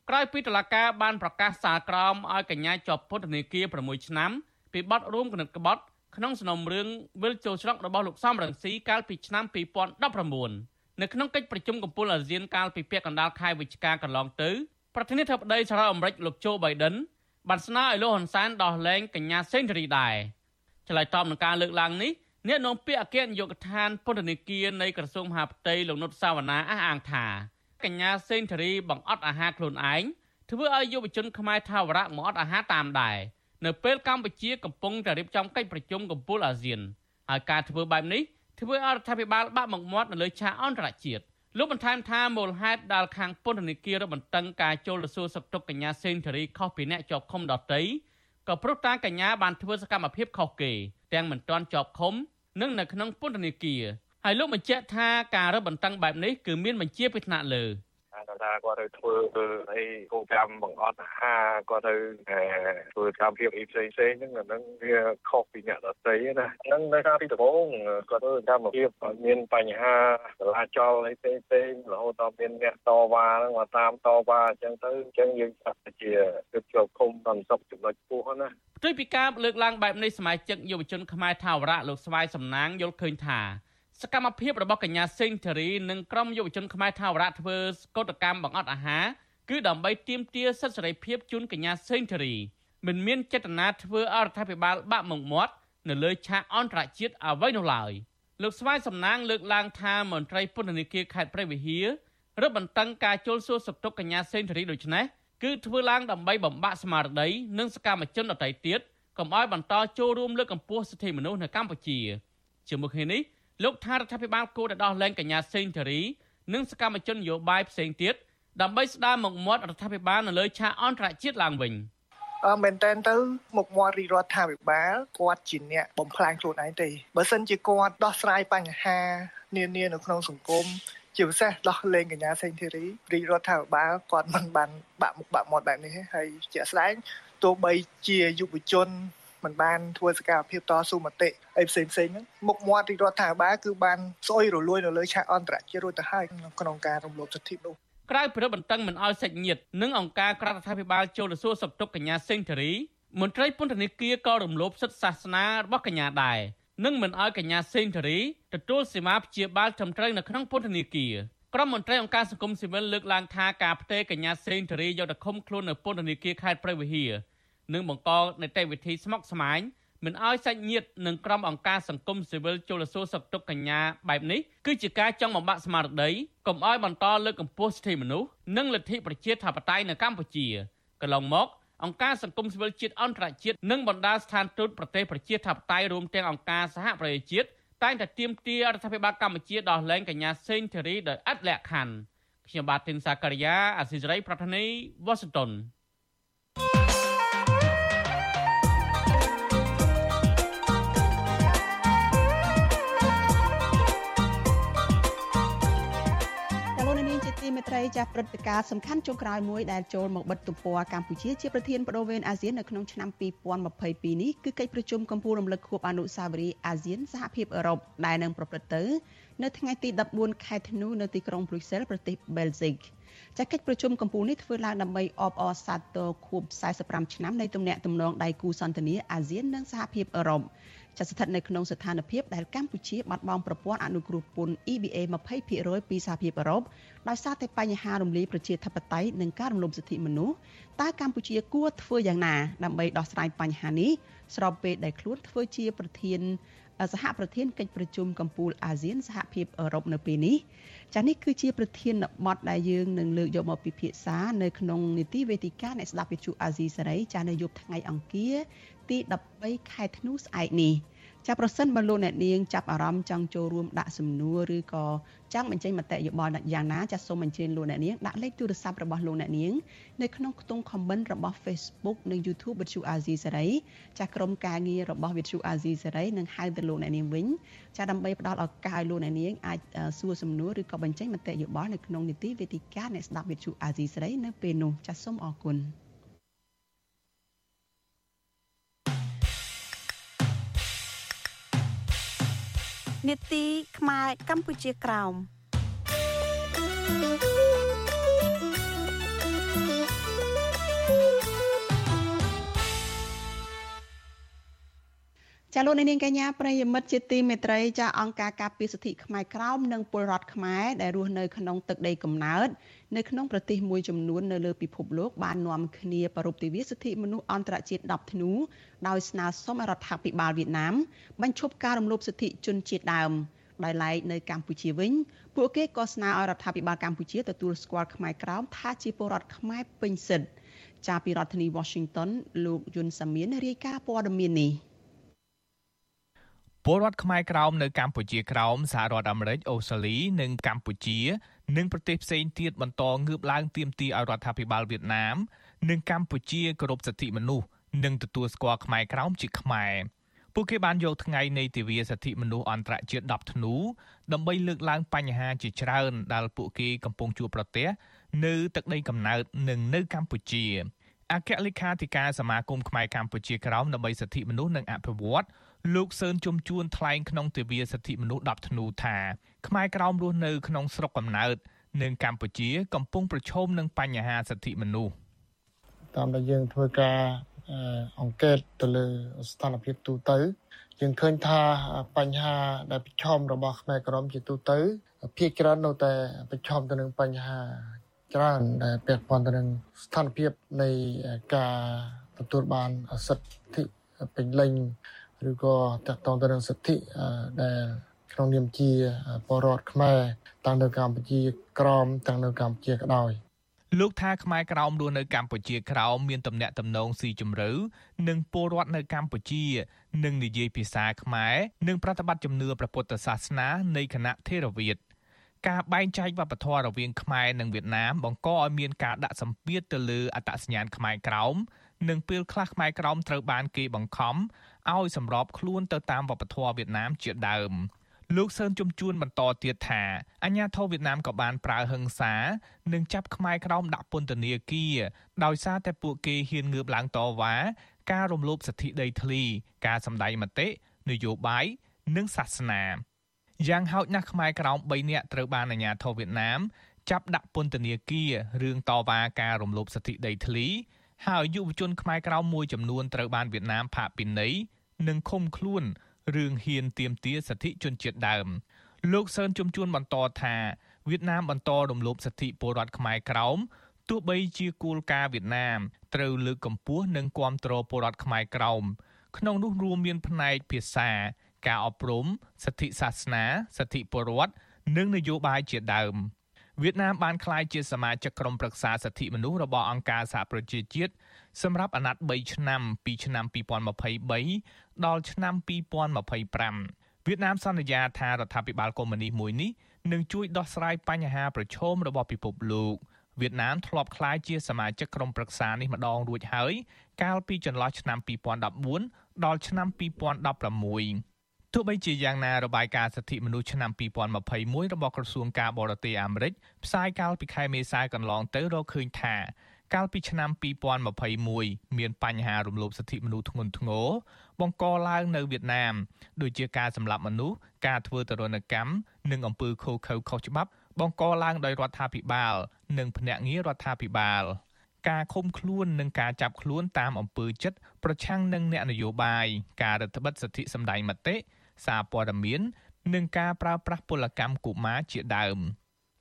ក្រោយពីតុលាការបានប្រកាសសាលក្រមឲ្យកញ្ញាជាប់ពន្ធនាគារ6ឆ្នាំពីបទរួមគំនិតក្បត់ក្នុងសំណុំរឿងវិលចូលច្រករបស់លោកសំរងស៊ីកាលពីឆ្នាំ2019នៅក្នុងកិច្ចប្រជុំកំពូលអាស៊ានកាលពីពាក់កណ្ដាលខែវិច្ឆិកាកន្លងទៅប្រធានាធិបតីសហរដ្ឋអាមេរិកលោកโจ Biden បានស្នើឲ្យលោកហ៊ុនសែនដោះលែងកញ្ញាសេងធារីដែរឆ្លើយតបនឹងការលើកឡើងនេះ អ្នកនាំពាក្យអគ្គនាយកដ្ឋានពន្ធនាគារនៃក្រសួងមហាផ្ទៃលោកនុតសាវណ្ណាអះអាងថាកញ្ញាសេងធារីបង្អត់អាហារខ្លួនឯងធ្វើឲ្យយុវជនខ្មែរថាវរៈមកអត់អាហារតាមដែរនៅពេលកម្ពុជាកំពុងតែរៀបចំកិច្ចប្រជុំកំពូលអាស៊ានហើយការធ្វើបែបនេះធ្វើឲ្យរដ្ឋាភិបាលបាក់មុខមាត់នៅលើឆាកអន្តរជាតិលោកបន្ថែមថាមូលហេតុដែលខាងពន្ធនាគាររបន្ទឹងការចូលទៅសួរសុខទុក្ខកញ្ញាសេងធារីខុសពីអ្នកជាប់ឃុំដទៃក៏ព្រោះតាកញ្ញាបានធ្វើសកម្មភាពខុសគេទាំងមិនទាន់ជាប់ឃុំ និងនៅក្នុងពន្ធនាគារហើយលោកបញ្ជាក់ថាការរឹតបន្តឹងបែបនេះគឺមានបញ្ជាពីថ្នាក់លើ។ ថាគាត់ទៅធ្វើអីគោលកម្មបង្អត់អាហារគាត់ទៅធ្វើកម្មភាពអីផ្សេងផ្សេងហ្នឹងអាហ្នឹងវាខុសពីអ្នកដទៃណាហ្នឹងនៅខាងទីដំបូងគាត់ធ្វើកម្មភាពមានបញ្ហាចលាចលអីផ្សេងផ្សេងរហូតដល់មានអ្នកតវ៉ាហ្នឹងមកតាមតវ៉ាអញ្ចឹងទៅអញ្ចឹងយើងចាត់ជាគឺជាប់ឃុំដល់សពចំណុចពោះណាផ្ទុយពីការលើកឡើងបែបនេះសមាជិកយុវជនខ្មែរថាវរៈលោកស្វាយសំណាងយល់ឃើញថា សកម្មភាពរបស់កញ្ញាសេងធារីនិងក្រុមយុវជនខ្មែរថាវរៈធ្វើកោតកម្មបង្អត់អាហារគឺដើម្បីទាមទារសិទ្ធិសេរីភាពជូនកញ្ញាសេងធារីមិនមានចេតនាធ្វើអរដ្ឋាភិបាលបាក់មុខមាត់នៅលើឆាកអន្តរជាតិអ្វីនោះឡើយលោកស្វាយសំណាងលើកឡើងថាមន្ត្រីពន្ធនាគារខេត្តព្រះវិហាររឹតបន្តឹងការជុលសួរសុខទុក្ខកញ្ញាសេងធារីដូចនេះគឺធ្វើឡើងដើម្បីបំបាក់ស្មារតីនិងសកម្មជនដទៃទៀតកុំឲ្យបន្តចូលរួមលើកកម្ពស់សិទ្ធិមនុស្សនៅកម្ពុជាជាមួយគ្នានេះ លោកថារដ្ឋាភិបាលគួរតែដោះលែងកញ្ញាសេងធារីនិងសកម្មជននយោបាយផ្សេងទៀតដើម្បីស្ដារមុខមាត់រដ្ឋាភិបាលនៅលើឆាកអន្តរជាតិឡើងវិញអឺមែនតើទៅមុខមាត់រដ្ឋាភិបាលគាត់ជាអ្នកបំផ្លាញខ្លួនឯងទេបើសិនជាគាត់ដោះស្រាយបញ្ហានានានៅក្នុងសង្គមជាពិសេសដោះលែងកញ្ញាសេងធីរីរីរដ្ឋាភិបាលគាត់មិនបានបាក់មុខបាក់មាត់បែបនេះហើយជាក់ស្ដែងទោះបីជាយុវជន មិនបានធ្វើសកម្មភាពតស៊ូមតិអីផ្សេងផ្សេងហ្នឹងមុខមាត់រដ្ឋាភិបាលគឺបានស្អុយរលួយនៅលើឆាកអន្តរជាតិរួចទៅហើយក្នុងការរំលោភសិទ្ធិនោះក្រៅពីរបន្តឹងមិនអោយសាច់ញាតិនិងអង្គការក្រៅរដ្ឋាភិបាលចូលទៅសួរសុខទុក្ខកញ្ញាសេងធារីមន្ត្រីពន្ធនាគារក៏រំលោភសិទ្ធិសាសនារបស់កញ្ញាដែរនិងមិនអោយកញ្ញាសេងធារីទទួលសេវាព្យាបាលត្រឹមត្រូវនៅក្នុងពន្ធនាគារក្រុមមន្ត្រីអង្គការសង្គមស៊ីវិលលើកឡើងថាការផ្ទេរកញ្ញាសេងធារីយកទៅឃុំខ្លួននៅពន្ធនាគារខេត្តព្រះវិហារ និងបង្កនីតិវិធីស្មុគស្មាញមិនឲ្យសាច់ញាតិនិងក្រុមអង្គការសង្គមស៊ីវិលចូលសួរសុខទុក្ខកញ្ញាបែបនេះគឺជាការចង់បំបាក់ស្មារតីកុំឲ្យបន្តលើកកម្ពស់សិទ្ធិមនុស្សនិងលទ្ធិប្រជាធិបតេយ្យនៅកម្ពុជាកន្លងមកអង្គការសង្គមស៊ីវិលជាតិអន្តរជាតិនិងបណ្ដាស្ថានទូតប្រទេសប្រជាធិបតេយ្យរួមទាំងអង្គការសហប្រជាជាតិតែងតែទាមទាររដ្ឋាភិបាលកម្ពុជាដោះលែងកញ្ញាសេងធីរីដោយឥតលក្ខខណ្ឌខ្ញុំបាទធីនសាករិយាអសិរ័យប្រធានីវ៉ាស៊ីនតោន មេត្រីចាស់ព្រឹត្តិការណ៍សំខាន់ចុងក្រោយមួយដែលចូលមកបិទទំព័រកម្ពុជាជាប្រធានបដូវវេនអាស៊ាននៅក្នុងឆ្នាំ2022នេះគឺកិច្ចប្រជុំកំពូលរំលឹកខួបអនុស្សាវរីយ៍អាស៊ានសហភាពអឺរ៉ុបដែលនឹងប្រព្រឹត្តទៅនៅថ្ងៃទី14ខែធ្នូនៅទីក្រុងប្រ៊ុយសែលប្រទេសបែលហ្សិកចាកិច្ចប្រជុំកម្ពុជានេះធ្វើឡើងដើម្បីអបអរសាទរខួប45ឆ្នាំនៃទំនាក់ទំនងដៃគូសន្តិនិកអាស៊ាននិងសហភាពអឺរ៉ុប ចាស្ថិតនៅក្នុងស្ថានភាពដែលកម្ពុជាបាត់បង់ប្រព័ន្ធអនុគ្រោះពន្ធ EBA 20%ពីសហភាពអឺរ៉ុបដោយសារតែបញ្ហារំលាយប្រជាធិបតេយ្យនិងការរំលោភសិទ្ធិមនុស្សតើកម្ពុជាគួរធ្វើយ៉ាងណាដើម្បីដោះស្រាយបញ្ហានេះស្របពេលដែលខ្លួនធ្វើជាប្រធាន សហប្រធានកិច្ចប្រជុំកម្ពុជាអាស៊ានសហភាពអឺរ៉ុបនៅពេលនេះចានេះគឺជាប្រធានបទដែលយើងនឹងលើកយកមកពិភាក្សានៅក្នុងនីតិវេទិកាអ្នកស្ដាប់វិទ្យុអាស៊ីសេរីចានៅយប់ថ្ងៃអង្គារទី13ខែធ្នូស្អែកនេះ ចាប្រសិនបើលោកអ្នកនាងចាប់អារម្មណ៍ចង់ចូលរួមដាក់សំណួរឬក៏ចង់បញ្ចេញមតិយោបល់យ៉ាងណាចាសូមអញ្ជើញលោកអ្នកនាងដាក់លេខទូរស័ព្ទរបស់លោកអ្នកនាងនៅក្នុងខ្ទង់ comment របស់ Facebook និង YouTube វិទ្យុអាស៊ីសេរីចាក្រុមការងាររបស់វិទ្យុអាស៊ីសេរីនឹងហៅទៅលោកអ្នកនាងវិញចាដើម្បីផ្ដល់ឱកាសឲ្យលោកអ្នកនាងអាចសួរសំណួរឬក៏បញ្ចេញមតិយោបល់នៅក្នុងនីតិវេទិកាអ្នកស្ដាប់វិទ្យុអាស៊ីសេរីនៅពេលនោះចាសូមអរគុណ។ នេតិខ្មែរកម្ពុជាក្រោមចាលោកនាងកញ្ញាប្រិយមិត្តជាទីមេត្រីចាអង្គការការពារសិទ្ធិខ្មែរក្រោមនិងពលរដ្ឋខ្មែរដែលរស់នៅក្នុងទឹកដីកំណើត នៅក្នុងប្រទេសមួយចំនួននៅលើពិភពលោកបាននាំគ្នាប្រពៃទិវាសិទ្ធិមនុស្សអន្តរជាតិ10ធ្នូដោយស្នើសុំរដ្ឋាភិបាលវៀតណាមបញ្ឈប់ការរំលោភសិទ្ធិជនជាតិដើមដោយឡែកនៅកម្ពុជាវិញពួកគេក៏ស្នើឲ្យរដ្ឋាភិបាលកម្ពុជាទទួលស្គាល់ខ្មែរក្រោមថាជាពលរដ្ឋខ្មែរពេញសិទ្ធិចាប់ពីរដ្ឋធានី Washington លោកយុនសាមៀនរាយការណ៍ព័ត៌មាននេះពលរដ្ឋខ្មែរក្រោមនៅកម្ពុជាក្រោមសហរដ្ឋអាមេរិកអូស្ត្រាលីនិងកម្ពុជា និងប្រទេសផ្សេងទៀតបន្តងើបឡើងទាមទារឲ្យរដ្ឋាភិបាលវៀតណាម និងកម្ពុជាគោរពសិទ្ធិមនុស្សនិងទទួលស្គាល់ខ្មែរក្រោមជាខ្មែរពួកគេបានយកថ្ងៃនៃទិវាសិទ្ធិមនុស្សអន្តរជាតិ10ធ្នូដើម្បីលើកឡើងបញ្ហាជាច្រើនដែលពួកគេកំពុងជួបប្រទះនៅទឹកដីកំណើតនិងនៅកម្ពុជាអគ្គលេខាធិការសមាគមខ្មែរកម្ពុជាក្រោមដើម្បីសិទ្ធិមនុស្សនិងអភិវឌ្ឍ លោកសឿនជុំជួនថ្លែងក្នុងទិវាសិទ្ធិមនុស្ស10ធ្នូថាខ្មែរក្រោមរស់នៅក្នុងស្រុកកំណើតនិងកម្ពុជា កំពុងប្រឈមនឹងបញ្ហាសិទ្ធិមនុស្សតាមដែលយើងធ្វើការអង្កេតទៅលើស្ថានភាពទូទៅយើងឃើញថាបញ្ហាដែលប្រឈមរបស់ខ្មែរក្រមជាទូទៅភាគច្រើននៅតែប្រឈមទៅនឹងបញ្ហាច្រើនដែលពាក់ព័ន្ធទៅនឹងស្ថានភាពនៃការទទួលបានសិទ្ធិពេញលេញ ឬក៏តកតងទៅនឹងសិទ្ធិដែលក្នុងនាមជាបរដ្ឋខ្មែរទាំងនៅកម្ពុជាក្រមទាំងនៅកម្ពុជាក្តោយលោកថាខ្មែរក្រោមរស់នៅកម្ពុជាក្រោមមានទំនាក់ទំនងស៊ីជម្រៅនិងពលរដ្ឋនៅកម្ពុជានឹងនិយាយភាសាខ្មែរនិងប្រតិបត្តិជំនឿព្រះពុទ្ធសាសនានៃគណៈថេរវាទការបែងចែកវប្បធម៌រវាងខ្មែរនិងវៀតណាមបង្កឲ្យមានការដាក់សម្ពាធទៅលើអត្តសញ្ញាណខ្មែរក្រោមនិងពេលខ្លះខ្មែរក្រោមត្រូវបានគេបង្ខំ ឲ្យសម្របខ្លួនទៅតាមវប្បធម៌វៀតណាមជាដើម។លោកសឿនជំជួនបន្តទៀតថាអាញាធរវៀតណាមក៏បានប្រើហិង្សានិងចាប់ខ្មែរក្រោមដាក់ពន្ធនាគារដោយសារតែពួកគេហ៊ានងើបឡើងតវ៉ាការរំលោភសិទ្ធិដីធ្លី ការសម្ដែងមតិនយោបាយនិងសាសនាយ៉ាងហោចណាស់ខ្មែរក្រោម3នាក់ត្រូវបានអាជ្ញាធរវៀតណាមចាប់ដាក់ពន្ធនាគាររឿងតវ៉ាការរំលោភសិទ្ធិដីធ្លី ហើយយុវជនខ្មែរក្រោមមួយចំនួនត្រូវបានវៀតណាមផាកពិន័យ និងឃុំខ្លួនរឿងហ៊ានទាមទារសិទ្ធិជនជាតិដើមលោកសឿនជំជួនបន្តថាវៀតណាមបន្តរំលោភសិទ្ធិពលរដ្ឋខ្មែរក្រោមទោះបីជាគោលការណ៍វៀតណាមត្រូវលើកកម្ពស់និងគាំទ្រពលរដ្ឋខ្មែរក្រោមក្នុងនោះរួមមានផ្នែកភាសា ការអប់រំសិទ្ធិសាសនាសិទ្ធិពលរដ្ឋនិងនយោបាយជាដើមវៀតណាមបានក្លាយជាសមាជិកក្រុមប្រឹក្សាសិទ្ធិមនុស្សរបស់អង្គការសហប្រជាជាតិ សម្រាប់អាណត្តិ3ឆ្នាំពីឆ្នាំ2023ដល់ឆ្នាំ2025វៀតណាមសន្យាថារដ្ឋាភិបាលកុម្មុយនីសមួយនេះនឹងជួយដោះស្រាយបញ្ហាប្រឈមរបស់ពិភពលោកវៀតណាមធ្លាប់ក្លាយជាសមាជិកក្រុមប្រឹក្សានេះម្ដងរួចហើយ កាលពីចន្លោះឆ្នាំ2014ដល់ឆ្នាំ2016ទោះបីជាយ៉ាងណារបាយការណ៍សិទ្ធិមនុស្សឆ្នាំ2021របស់ក្រសួងការបរទេសអាមេរិកផ្សាយកាលពីខែមេសាកន្លងទៅរកឃើញថា កាលពីឆ្នាំ2021មានបញ្ហារំលោភសិទ្ធិមនុស្សធ្ងន់ធ្ងរបង្កឡើងនៅវៀតណាមដូចជាការសម្លាប់មនុស្សការធ្វើទរណកម្មនិងអំពើឃោរឃៅខុសច្បាប់បង្កឡើងដោយរដ្ឋាភិបាល និងភ្នាក់ងាររដ្ឋាភិបាលការឃុំខ្លួននិងការចាប់ខ្លួនតាមអំពើចិត្តប្រឆាំងនឹងអ្នកនយោបាយការរដ្ឋបិទសិទ្ធិសម្ដែងមតិសារព័ត៌មាន និងការប្រើប្រាស់ពលកម្មកុមារជាដើម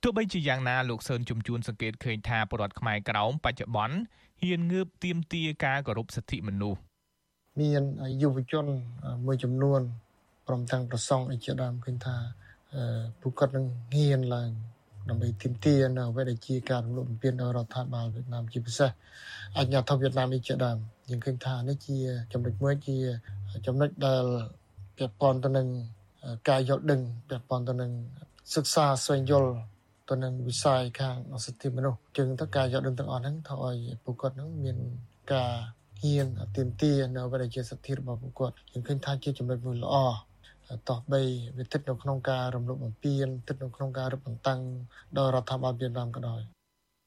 ទោះបីជាយ៉ាងណាលោកសឿនជំជួនសង្កេតឃើញថាពលរដ្ឋខ្មែរក្រោមបច្ចុប្បន្នហ៊ានងើបទាមទារការគោរពសិទ្ធិមនុស្សមានយុវជនមួយចំនួនព្រមទាំងប្រសងអីជាដើមឃើញថាពួកគាត់នឹងហ៊ានឡើងដើម្បីទាមទារនៅអ្វីដែលជាការរំលោភបំពានដល់រដ្ឋាភិបាលវៀតណាមជាពិសេសអាជ្ញាធរវៀតណាមនេះជាដើមយើងឃើញថានេះជាចំណុចមួយជាចំណុចដែលពាក់ព័ន្ធទៅនឹងការយល់ដឹងពាក់ព័ន្ធទៅនឹងសិក្សាស្វែងយល់ ទៅនឹងវិស័យខាងសិទ្ធិមនុស្សจึงទៅការយល់ដឹងទាំងអស់ហ្នឹងធ្វើឲ្យពួកគាត់ហ្នឹងមានការហ៊ានទាមទារនៅអ្វីដែលជាសិទ្ធិរបស់ពួកគាត់យើងឃើញថាជាចំណុចមួយល្អតោះបីវាស្ថិតនៅក្នុងការរំលោភបំពានស្ថិតនៅក្នុងការរឹតបន្តឹងដល់រដ្ឋាភិបាលវៀតណាមក៏ដោយ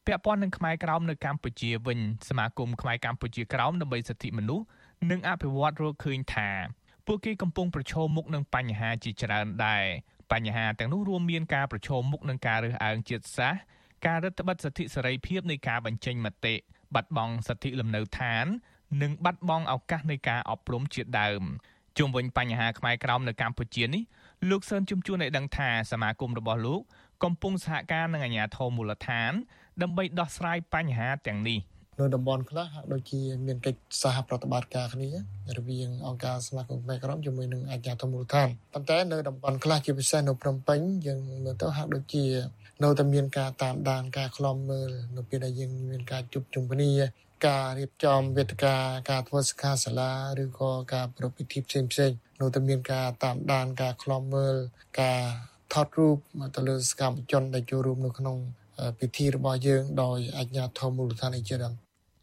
ពាក់ព័ន្ធនឹងខ្មែរក្រោមនៅកម្ពុជាវិញសមាគមខ្មែរកម្ពុជាក្រោមដើម្បីសិទ្ធិមនុស្សនិងអភិវឌ្ឍរកឃើញថា ពួកគេកំពុងប្រឈមមុខនឹងបញ្ហាជាច្រើនដែរ បញ្ហាទាំងនោះរួមមានការប្រឈមមុខនឹងការរើសអើងជាតិសាសន៍ការរឹតបន្តឹងសិទ្ធិសេរីភាពនៃការបញ្ចេញមតិបាត់បង់សិទ្ធិលំនៅឋាន និងបាត់បង់ឱកាសនៃការអប់រំជាដើមជុំវិញបញ្ហាខ្មែរក្រោមនៅកម្ពុជានេះលោកសឿនជំជួនឲ្យដឹងថាសមាគមរបស់លោកកំពុងសហការនឹងអាជ្ញាធរមូលដ្ឋាន ដើម្បីដោះស្រាយបញ្ហាទាំងនេះ នៅតំបន់ខ្លះហាក់ដូចជាមានកិច្ចសហប្រតិបត្តិការគ្នារវាងអង្គការសមាគមខ្មែរក្រមជាមួយនឹងអាជ្ញាធរមូលដ្ឋានប៉ុន្តែនៅតំបន់ខ្លះជាពិសេសនៅភ្នំពេញយើងមើលទៅហាក់ដូចជានៅតែមានការតាមដានការខ្លំមើលនៅពេលដែលយើងមានការជួបជុំគ្នាការរៀបចំវេទិកាការធ្វើសិក្ខាសាលាឬក៏ការប្រពៃពិធីផ្សេងផ្សេងនៅតែមានការតាមដានការខ្លំមើលការថតរូបទៅលើសកម្មជនដែលចូលរួមនៅក្នុងពិធីរបស់យើងដោយអាជ្ញាធរមូលដ្ឋានជាដើម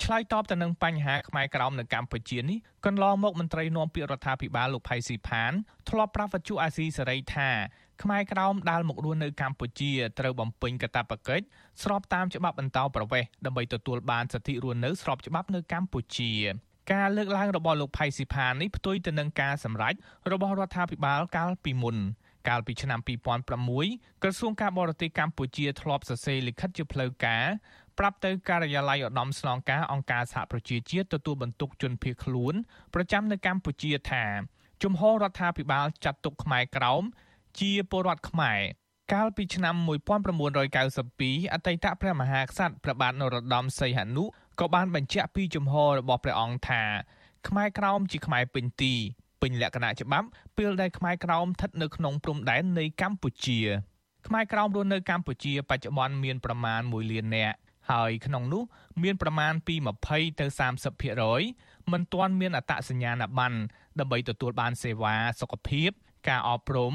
ឆ្លើយតបទៅនឹងបញ្ហាខ្មែរក្រោមនៅកម្ពុជានេះកន្លងមកមន្ត្រីនាំពាក្យរដ្ឋាភិបាលលោកផៃស៊ីផានធ្លាប់ប្រាប់វិទ្យុអាស៊ីសេរីថាខ្មែរក្រោមដែលមករស់នៅកម្ពុជាត្រូវបំពេញកាតព្វកិច្ចស្របតាមច្បាប់បន្តប្រវេសដើម្បីទទួលបានសិទ្ធិរស់នៅស្របច្បាប់នៅកម្ពុជាការលើកឡើងរបស់លោកផៃស៊ីផាននេះផ្ទុយទៅនឹងការសម្រេចរបស់រដ្ឋាភិបាលកាលពីមុនកាលពីឆ្នាំ2006ក្រសួងការបរទេសកម្ពុជាធ្លាប់សរសេរលិខិតជាផ្លូវការ ប្រាប់ទៅការិយាល័យឧត្តមស្នងការអង្គការសហប្រជាជាតិទទួលបន្ទុកជនភៀសខ្លួនប្រចាំនៅកម្ពុជាថាជំហររដ្ឋាភិបាលចាត់ទុកខ្មែរក្រោមជាពលរដ្ឋខ្មែរកាលពីឆ្នាំ1992អតីតព្រះមហាក្សត្រព្រះបាទនរោត្តមសីហនុក៏បានបញ្ជាក់ពីជំហររបស់ព្រះអង្គថាខ្មែរក្រោមជាខ្មែរពេញទីពេញលក្ខណៈច្បាប់ពេលដែលខ្មែរក្រោមស្ថិតនៅក្នុងព្រំដែននៃកម្ពុជាខ្មែរក្រោមរស់នៅកម្ពុជាបច្ចុប្បន្នមានប្រមាណ1លាននាក់ ហើយក្នុងនោះមានប្រមាណពី20ទៅ30%មិនទាន់មានអត្តសញ្ញាណប័ណ្ណដើម្បីទទួលបានសេវាសុខភាពការអប់រំ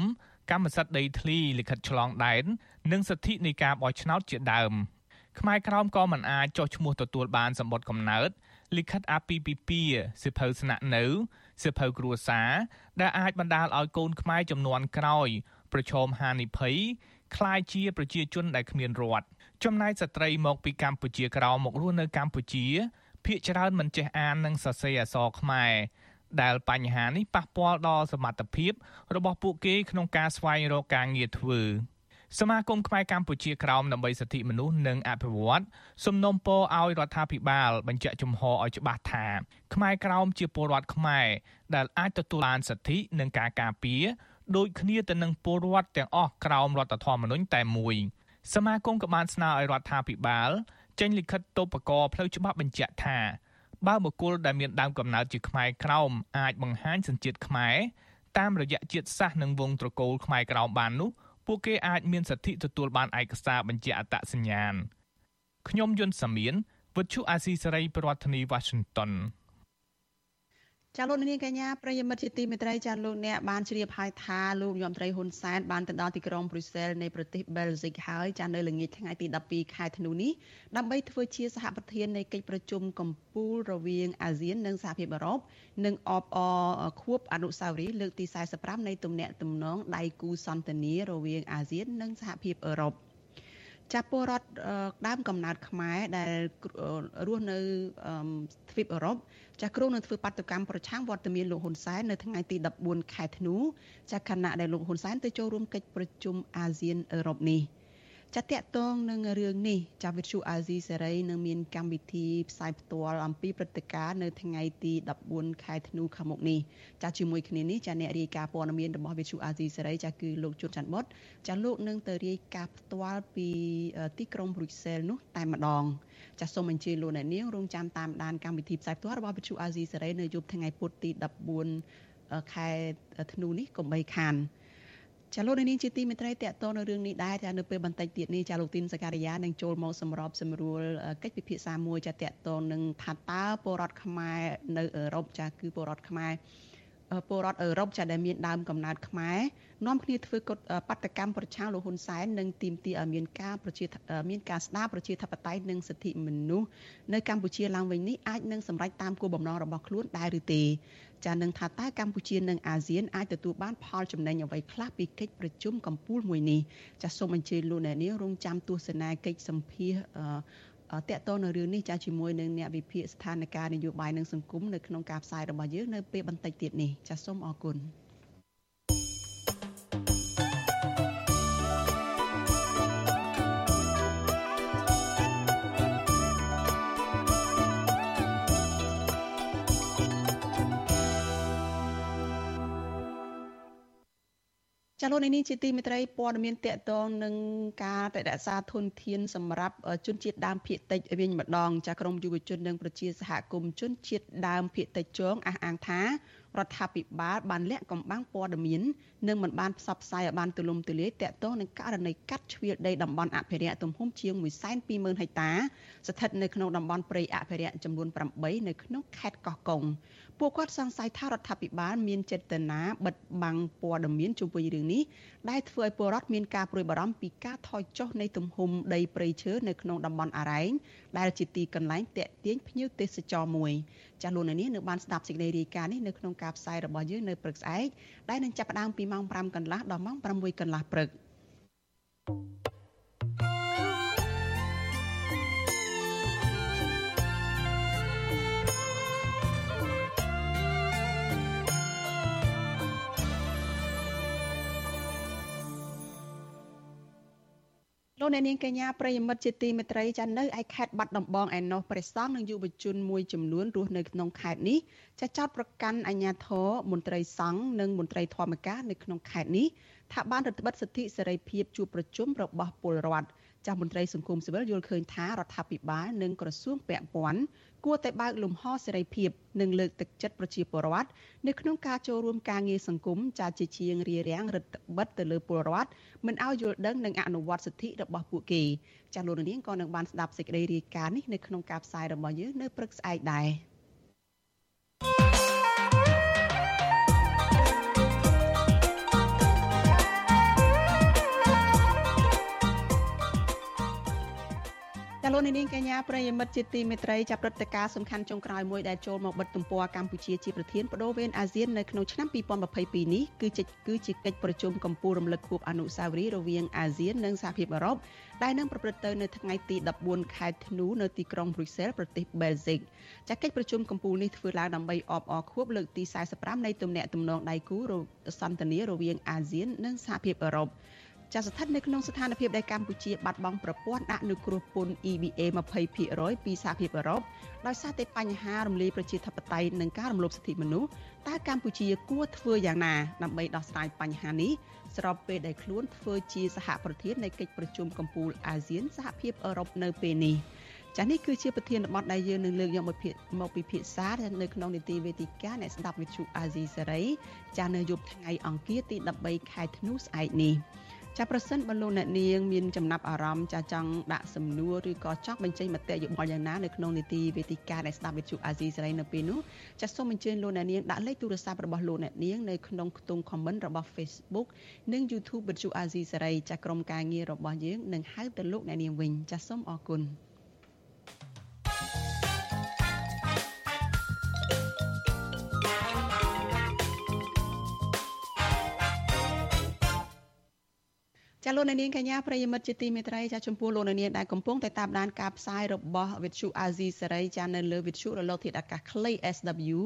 កម្មសិទ្ធិដីធ្លីលិខិតឆ្លងដែននិងសិទ្ធិនៃការបោះឆ្នោតជាដើមខ្មែរក្រោមក៏មិនអាចចុះឈ្មោះទទួលបានសម្បត្តិកំណើតលិខិតអាពាហ៍ពិពាហ៍សិភៅស្នាក់នៅសិភៅគ្រួសារដែលអាចបណ្ដាលឲ្យកូនខ្មែរចំនួនក្រោយ ប្រឈមហានិភ័យคล้ายជាប្រជាជនដែលគ្មានរដ្ឋ ចំណែកស្ត្រីមកពីកម្ពុជាក្រោមមករស់នៅកម្ពុជាភ្នាក់ច្រើនមិនចេះអាននិងសរសេរអក្សរខ្មែរដែលបញ្ហានេះប៉ះពាល់ដល់សមត្ថភាព របស់ពួកគេក្នុងការស្វែងរកការងារធ្វើសមាគមខ្មែរកម្ពុជាក្រោមដើម្បីសិទ្ធិមនុស្សនិងអភិវឌ្ឍសំណូមពរឲ្យរដ្ឋាភិបាល បញ្ជាក់ជំហរឲ្យច្បាស់ថាខ្មែរក្រោមជាពលរដ្ឋខ្មែរដែលអាចទទួលបានសិទ្ធិនិងការការពារដូចគ្នាទៅនឹងពលរដ្ឋទាំងអស់ក្រោមរដ្ឋធម្មនុញ្ញតែមួយ សមាគមក៏បានស្នើឲ្យរដ្ឋាភិបាលចេញលិខិតតូបកោផ្លូវច្បាប់បញ្ជាក់ថាបើបុគ្គលដែលមានដើមកំណើតជាខ្មែរក្រោមអាចបង្ហាញសញ្ជាតិខ្មែរតាមរយៈជាតិសាសន៍និងវងត្រកូលខ្មែរក្រោមបាននោះពួកគេអាចមានសិទ្ធិទទួលបានឯកសារបញ្ជាក់អត្តសញ្ញាណខ្ញុំយុនសាមៀនវិទ្យុអាស៊ីសេរីប្រធានាធិបតី Washington ចាលោកនាងកញ្ញាប្រិយមិត្តជាទីមេត្រីចាលោកអ្នកបានជ្រាបហើយថាលោកយមត្រីហ៊ុនសែនបានទៅដល់ទីក្រុងប្រ៊ុយសែលនៃប្រទេសបែលហ្សិកហើយចានៅល្ងាចថ្ងៃទី12ខែធ្នូនេះដើម្បីធ្វើជាសហប្រធាននៃកិច្ចប្រជុំកំពូលរវាងអាស៊ាននិងសហភាពអឺរ៉ុបនិងអបអខួបអនុស្សាវរីយ៍លើកទី45នៃទំនាក់ទំនងដៃគូសន្តានារវាងអាស៊ាននិងសហភាពអឺរ៉ុបចាពលរដ្ឋដើមកំណើតខ្មែរដែលរស់នៅទ្វីបអឺរ៉ុប ចាគ្រោងនឹងធ្វើបាតកម្មប្រឆាំងវត្តមានលោកហ៊ុនសែននៅថ្ងៃទី14ខែធ្នូចាខណៈដែលលោកហ៊ុនសែនទៅចូលរួមកិច្ចប្រជុំអាស៊ានអឺរ៉ុបនេះ ចាតកតងនឹងរឿងនេះចាវិទ្យុអាស៊ីសេរីនឹងមានកម្មវិធីផ្សាយផ្ទាល់អំពីព្រឹត្តិការណ៍នៅថ្ងៃទី14ខែធ្នូខាងមុខនេះចាជាមួយគ្នានេះចាអ្នករាយការណ៍ព័ត៌មានរបស់វិទ្យុអាស៊ីសេរីចាគឺលោកជួនច័ន្ទបុតចាលោកនឹងទៅរាយការណ៍ផ្ទាល់ពីទីក្រុងប្រូសែលនោះតែម្ដងចាសូមអញ្ជើញលោកអ្នកនាងរងចាំតាមដានកម្មវិធីផ្សាយផ្ទាល់របស់វិទ្យុអាស៊ីសេរីនៅយប់ថ្ងៃពុធទី14ខែធ្នូនេះកុំបីខាន ចាលោកនាងជាទីមេត្រីតកតនៅរឿងនេះដែរចានៅពេលបន្តិចទៀតនេះចាលោកទីនសការីយ៉ានឹងចូលមកសម្របសម្រួលកិច្ចពិភាក្សាមួយចាតកតនឹងថាតើពលរដ្ឋខ្មែរនៅអឺរ៉ុបចាគឺពលរដ្ឋខ្មែរពលរដ្ឋអឺរ៉ុបចាដែលមានដើមកំណើតខ្មែរនាំគ្នាធ្វើកុតបដកម្មប្រឆាំងលោកហ៊ុនសែននិងទីមទីឲ្យមានការប្រជាមានការស្ដារប្រជាធិបតេយ្យនិងសិទ្ធិមនុស្សនៅកម្ពុជាឡើងវិញនេះអាចនឹងសម្រេចតាមគោលបំណងរបស់ខ្លួនដែរឬទេ ចានឹងថាតើកម្ពុជានិងអាស៊ានអាចទទួលបានផលចំណេញអ្វីខ្លះពីកិច្ចប្រជុំកំពូលមួយនេះចាសូមអញ្ជើញលោកអ្នកនាងរងចាំទស្សនាកិច្ចសម្ភាសតកតនៅរឿងនេះចាជាមួយនឹងអ្នកវិភាគស្ថានភាពនយោបាយនិងសង្គមនៅក្នុងការផ្សាយរបស់យើងនៅពេលបន្តិចទៀតនេះចាសូមអរគុណ។ ចាលោកនេះជាទីមេត្រីព័ត៌មានតកតងនឹងការរក្សាធនធានសម្រាប់ជនជាតិដើមភាគតិចវិញម្ដងចាក្រមយុវជននិងប្រជាសហគមន៍ជនជាតិដើមភាគតិចជងអះអាងថារដ្ឋាភិបាលបានលាក់កំបាំងព័ត៌មាននិងមិនបានផ្សព្វផ្សាយឲ្យបានទូលំទូលាយទាក់ទងនឹងករណីកាត់ជ្រៀលដីតំបន់អភិរក្សទំហំជាង120,000ហិកតាស្ថិតនៅក្នុងតំបន់ព្រៃអភិរក្សចំនួន8នៅក្នុងខេត្តកោះកុង ពួកគាត់សង្ស័យថារដ្ឋាភិបាលមានចេតនាបិទបាំងព័ត៌មានជុំវិញរឿងនេះដែលធ្វើឲ្យពលរដ្ឋមានការព្រួយបារម្ភពីការថយចុះនៃទំហំដីព្រៃឈើនៅក្នុងតំបន់អរ៉ែងដែលជាទីកន្លែងតាក់ទាញភ្ញៀវទេសចរមួយចាស់លោកនាងនៅបានស្ដាប់សេចក្តីរាយការណ៍នេះនៅក្នុងការផ្សាយរបស់យើងនៅព្រឹកស្អែកដែលនឹងចាប់ផ្ដើមពីម៉ោង5កន្លះដល់ម៉ោង6កន្លះព្រឹក thank you លោកអ្នកនាងកញ្ញាប្រិយមិត្តជាទីមេត្រីចានៅឯខេត្តបាត់ដំបងឯណោះព្រះសង្ឃនិងយុវជនមួយចំនួនរស់នៅក្នុងខេត្តនេះចាចោតប្រកាន់អាជ្ញាធរមន្ត្រីសង្ឃនិងមន្ត្រីធម្មការនៅក្នុងខេត្តនេះថាបានរឹតបន្តឹងសិទ្ធិសេរីភាពជួបប្រជុំរបស់ពលរដ្ឋចាស់មន្ត្រីសង្គមស៊ីវិលយល់ឃើញថារដ្ឋាភិបាលនិងក្រសួងពាក់ព័ន្ធ គួរតែបើកលំហសេរីភាពនិងលើកទឹកចិត្តប្រជាពលរដ្ឋនៅក្នុងការចូលរួមការងារសង្គមចាជាជាងរារាំងរដ្ឋបិទទៅលើពលរដ្ឋមិនឲ្យយល់ដឹងនិងអនុវត្តសិទ្ធិរបស់ពួកគេចាលោកនាងក៏នឹងបានស្ដាប់សេចក្តីរាយការណ៍នេះនៅក្នុងការផ្សាយរបស់យើងនៅព្រឹកស្អែកដែរ ចាលោកនាងកញ្ញាប្រិយមិត្តជាទីមេត្រីចាប់ព្រឹត្តិការណ៍សំខាន់ចុងក្រោយមួយដែលចូលមកបិទទំព័រកម្ពុជាជាប្រធានបដូវវេនអាស៊ាននៅក្នុងឆ្នាំ2022នេះគឺជាគឺជាកិច្ចប្រជុំកម្ពុជារំលឹកខួបអនុស្សាវរីយ៍រវាងអាស៊ាននិងសហភាពអឺរ៉ុបដែលនឹងប្រព្រឹត្តទៅនៅថ្ងៃទី14ខែធ្នូនៅទីក្រុងប្រុយសែលប្រទេសបែលហ្សិកចាកិច្ចប្រជុំកម្ពុជានេះធ្វើឡើងដើម្បីអបអរខួបលើកទី45នៃទំនាក់ទំនងដៃគូសន្តានារវាងអាស៊ាននិងសហភាពអឺរ៉ុប ចាស្ថិតនៅក្នុងស្ថានភាពដែលកម្ពុជាបាត់បង់ប្រព័ន្ធអនុគ្រោះពន្ធ EBA 20%ពីសហភាពអឺរ៉ុបដោយសារតែបញ្ហារំលាយប្រជាធិបតេយ្យនិងការរំលោភសិទ្ធិមនុស្សតើកម្ពុជាគួរធ្វើយ៉ាងណាដើម្បីដោះស្រាយបញ្ហានេះស្របពេលដែលខ្លួនធ្វើជាសហប្រធាននៃកិច្ចប្រជុំកំពូលអាស៊ានសហភាពអឺរ៉ុបនៅពេលនេះចានេះគឺជាប្រធានបទដែលយើងនឹងលើកយកមកមកពិភាក្សានៅក្នុងនីតិវេទិកាអ្នកស្ដាប់វិទ្យុអាស៊ីសេរីចានៅយប់ថ្ងៃអង្គារទី13ខែធ្នូស្អែកនេះ ចាប្រសិនបើលោកអ្នកនាងមានចំណាប់អារម្មណ៍ចាចង់ដាក់សំណួរឬក៏ចង់បញ្ចេញមតិយោបល់យ៉ាងណានៅក្នុងនីតិវេទិកាដែលស្ដាប់វិទ្យុអាស៊ីសេរីនៅពេលនោះចាសូមអញ្ជើញលោកអ្នកនាងដាក់លេខទូរស័ព្ទរបស់លោកអ្នកនាងនៅក្នុងខ្ទង់ comment របស់ Facebook និង YouTube វិទ្យុអាស៊ីសេរីចាក្រុមការងាររបស់យើងនឹងហៅទៅលោកអ្នកនាងវិញចាសូមអរគុណ ចាលោកនាងកញ្ញាប្រិយមិត្តជាទីមេត្រីចាចំពោះលោកនាងដែលកំពុងតែតាមដានការផ្សាយរបស់វិទ្យុអាស៊ីសេរីចានៅលើវិទ្យុរលកធាតុអាកាសខ្លី SW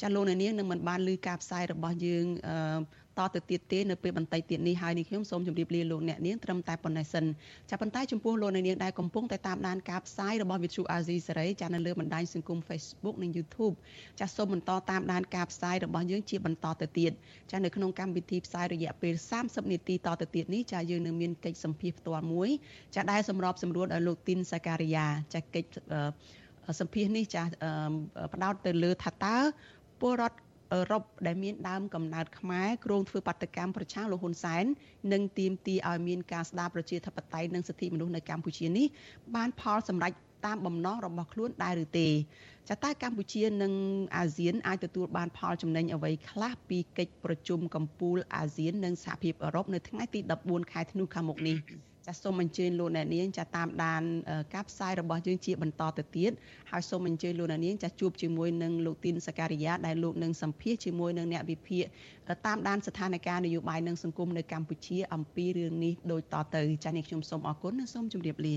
ចាលោកនាងនឹងមិនបានឮការផ្សាយរបស់យើងតបន្តទៅទៀតទេនៅពេលបន្តិចទៀតនេះហើយនេះខ្ញុំសូមជម្រាបលាលោកអ្នកនាងត្រឹមតែប៉ុណ្ណេះសិនចាប៉ុន្តែចំពោះលោកអ្នកនាងដែលកំពុងតែតាមដានការផ្សាយរបស់ Vithu Azizi សេរីចានៅលើបណ្ដាញសង្គម Facebook និង YouTube ចាសូមបន្តតាមដានការផ្សាយរបស់យើងជាបន្តទៅទៀតចានៅក្នុងកម្មវិធីផ្សាយរយៈពេល30នាទីតទៅទៀតនេះចាយើងនឹងមានកិច្ចសម្ភាសផ្ទាល់មួយចាដែលសម្របសម្រួលដោយលោកទីនសាការីយ៉ាចាកិច្ចសម្ភាសនេះចាផ្ដោតទៅលើថាតើពលរដ្ឋ អឺរ៉ុបដែលមានដើមកំណើតខ្មែរគ្រោងធ្វើបាតកម្មប្រឆាំងលោកហ៊ុនសែននិងទាមទារឲ្យមានការស្ដារប្រជាធិបតេយ្យនិងសិទ្ធិមនុស្សនៅកម្ពុជានេះបានផលសម្រេចតាមបំណងរបស់ខ្លួនដែរឬទេចាតើកម្ពុជានិងអាស៊ានអាចទទួលបានផលចំណេញអ្វីខ្លះពីកិច្ចប្រជុំកំពូលអាស៊ាននិងសហភាពអឺរ៉ុបនៅថ្ងៃទី14ខែធ្នូខាងមុខនេះ ចាសូមអញ្ជើញលោកអ្នកនាងចាតាមដានការផ្សាយរបស់យើងជាបន្តទៅទៀតហើយសូមអញ្ជើញលោកអ្នកនាងចាជួបជាមួយនឹងលោកទីនសការីយ៉ាដែលលោកនឹងសម្ភាសជាមួយនឹងអ្នកវិភាគតាមដានស្ថានភាពនយោបាយនិងសង្គមនៅកម្ពុជាអំពីរឿងនេះដូចតទៅចានេះខ្ញុំសូមអរគុណនិងសូមជម្រាបលា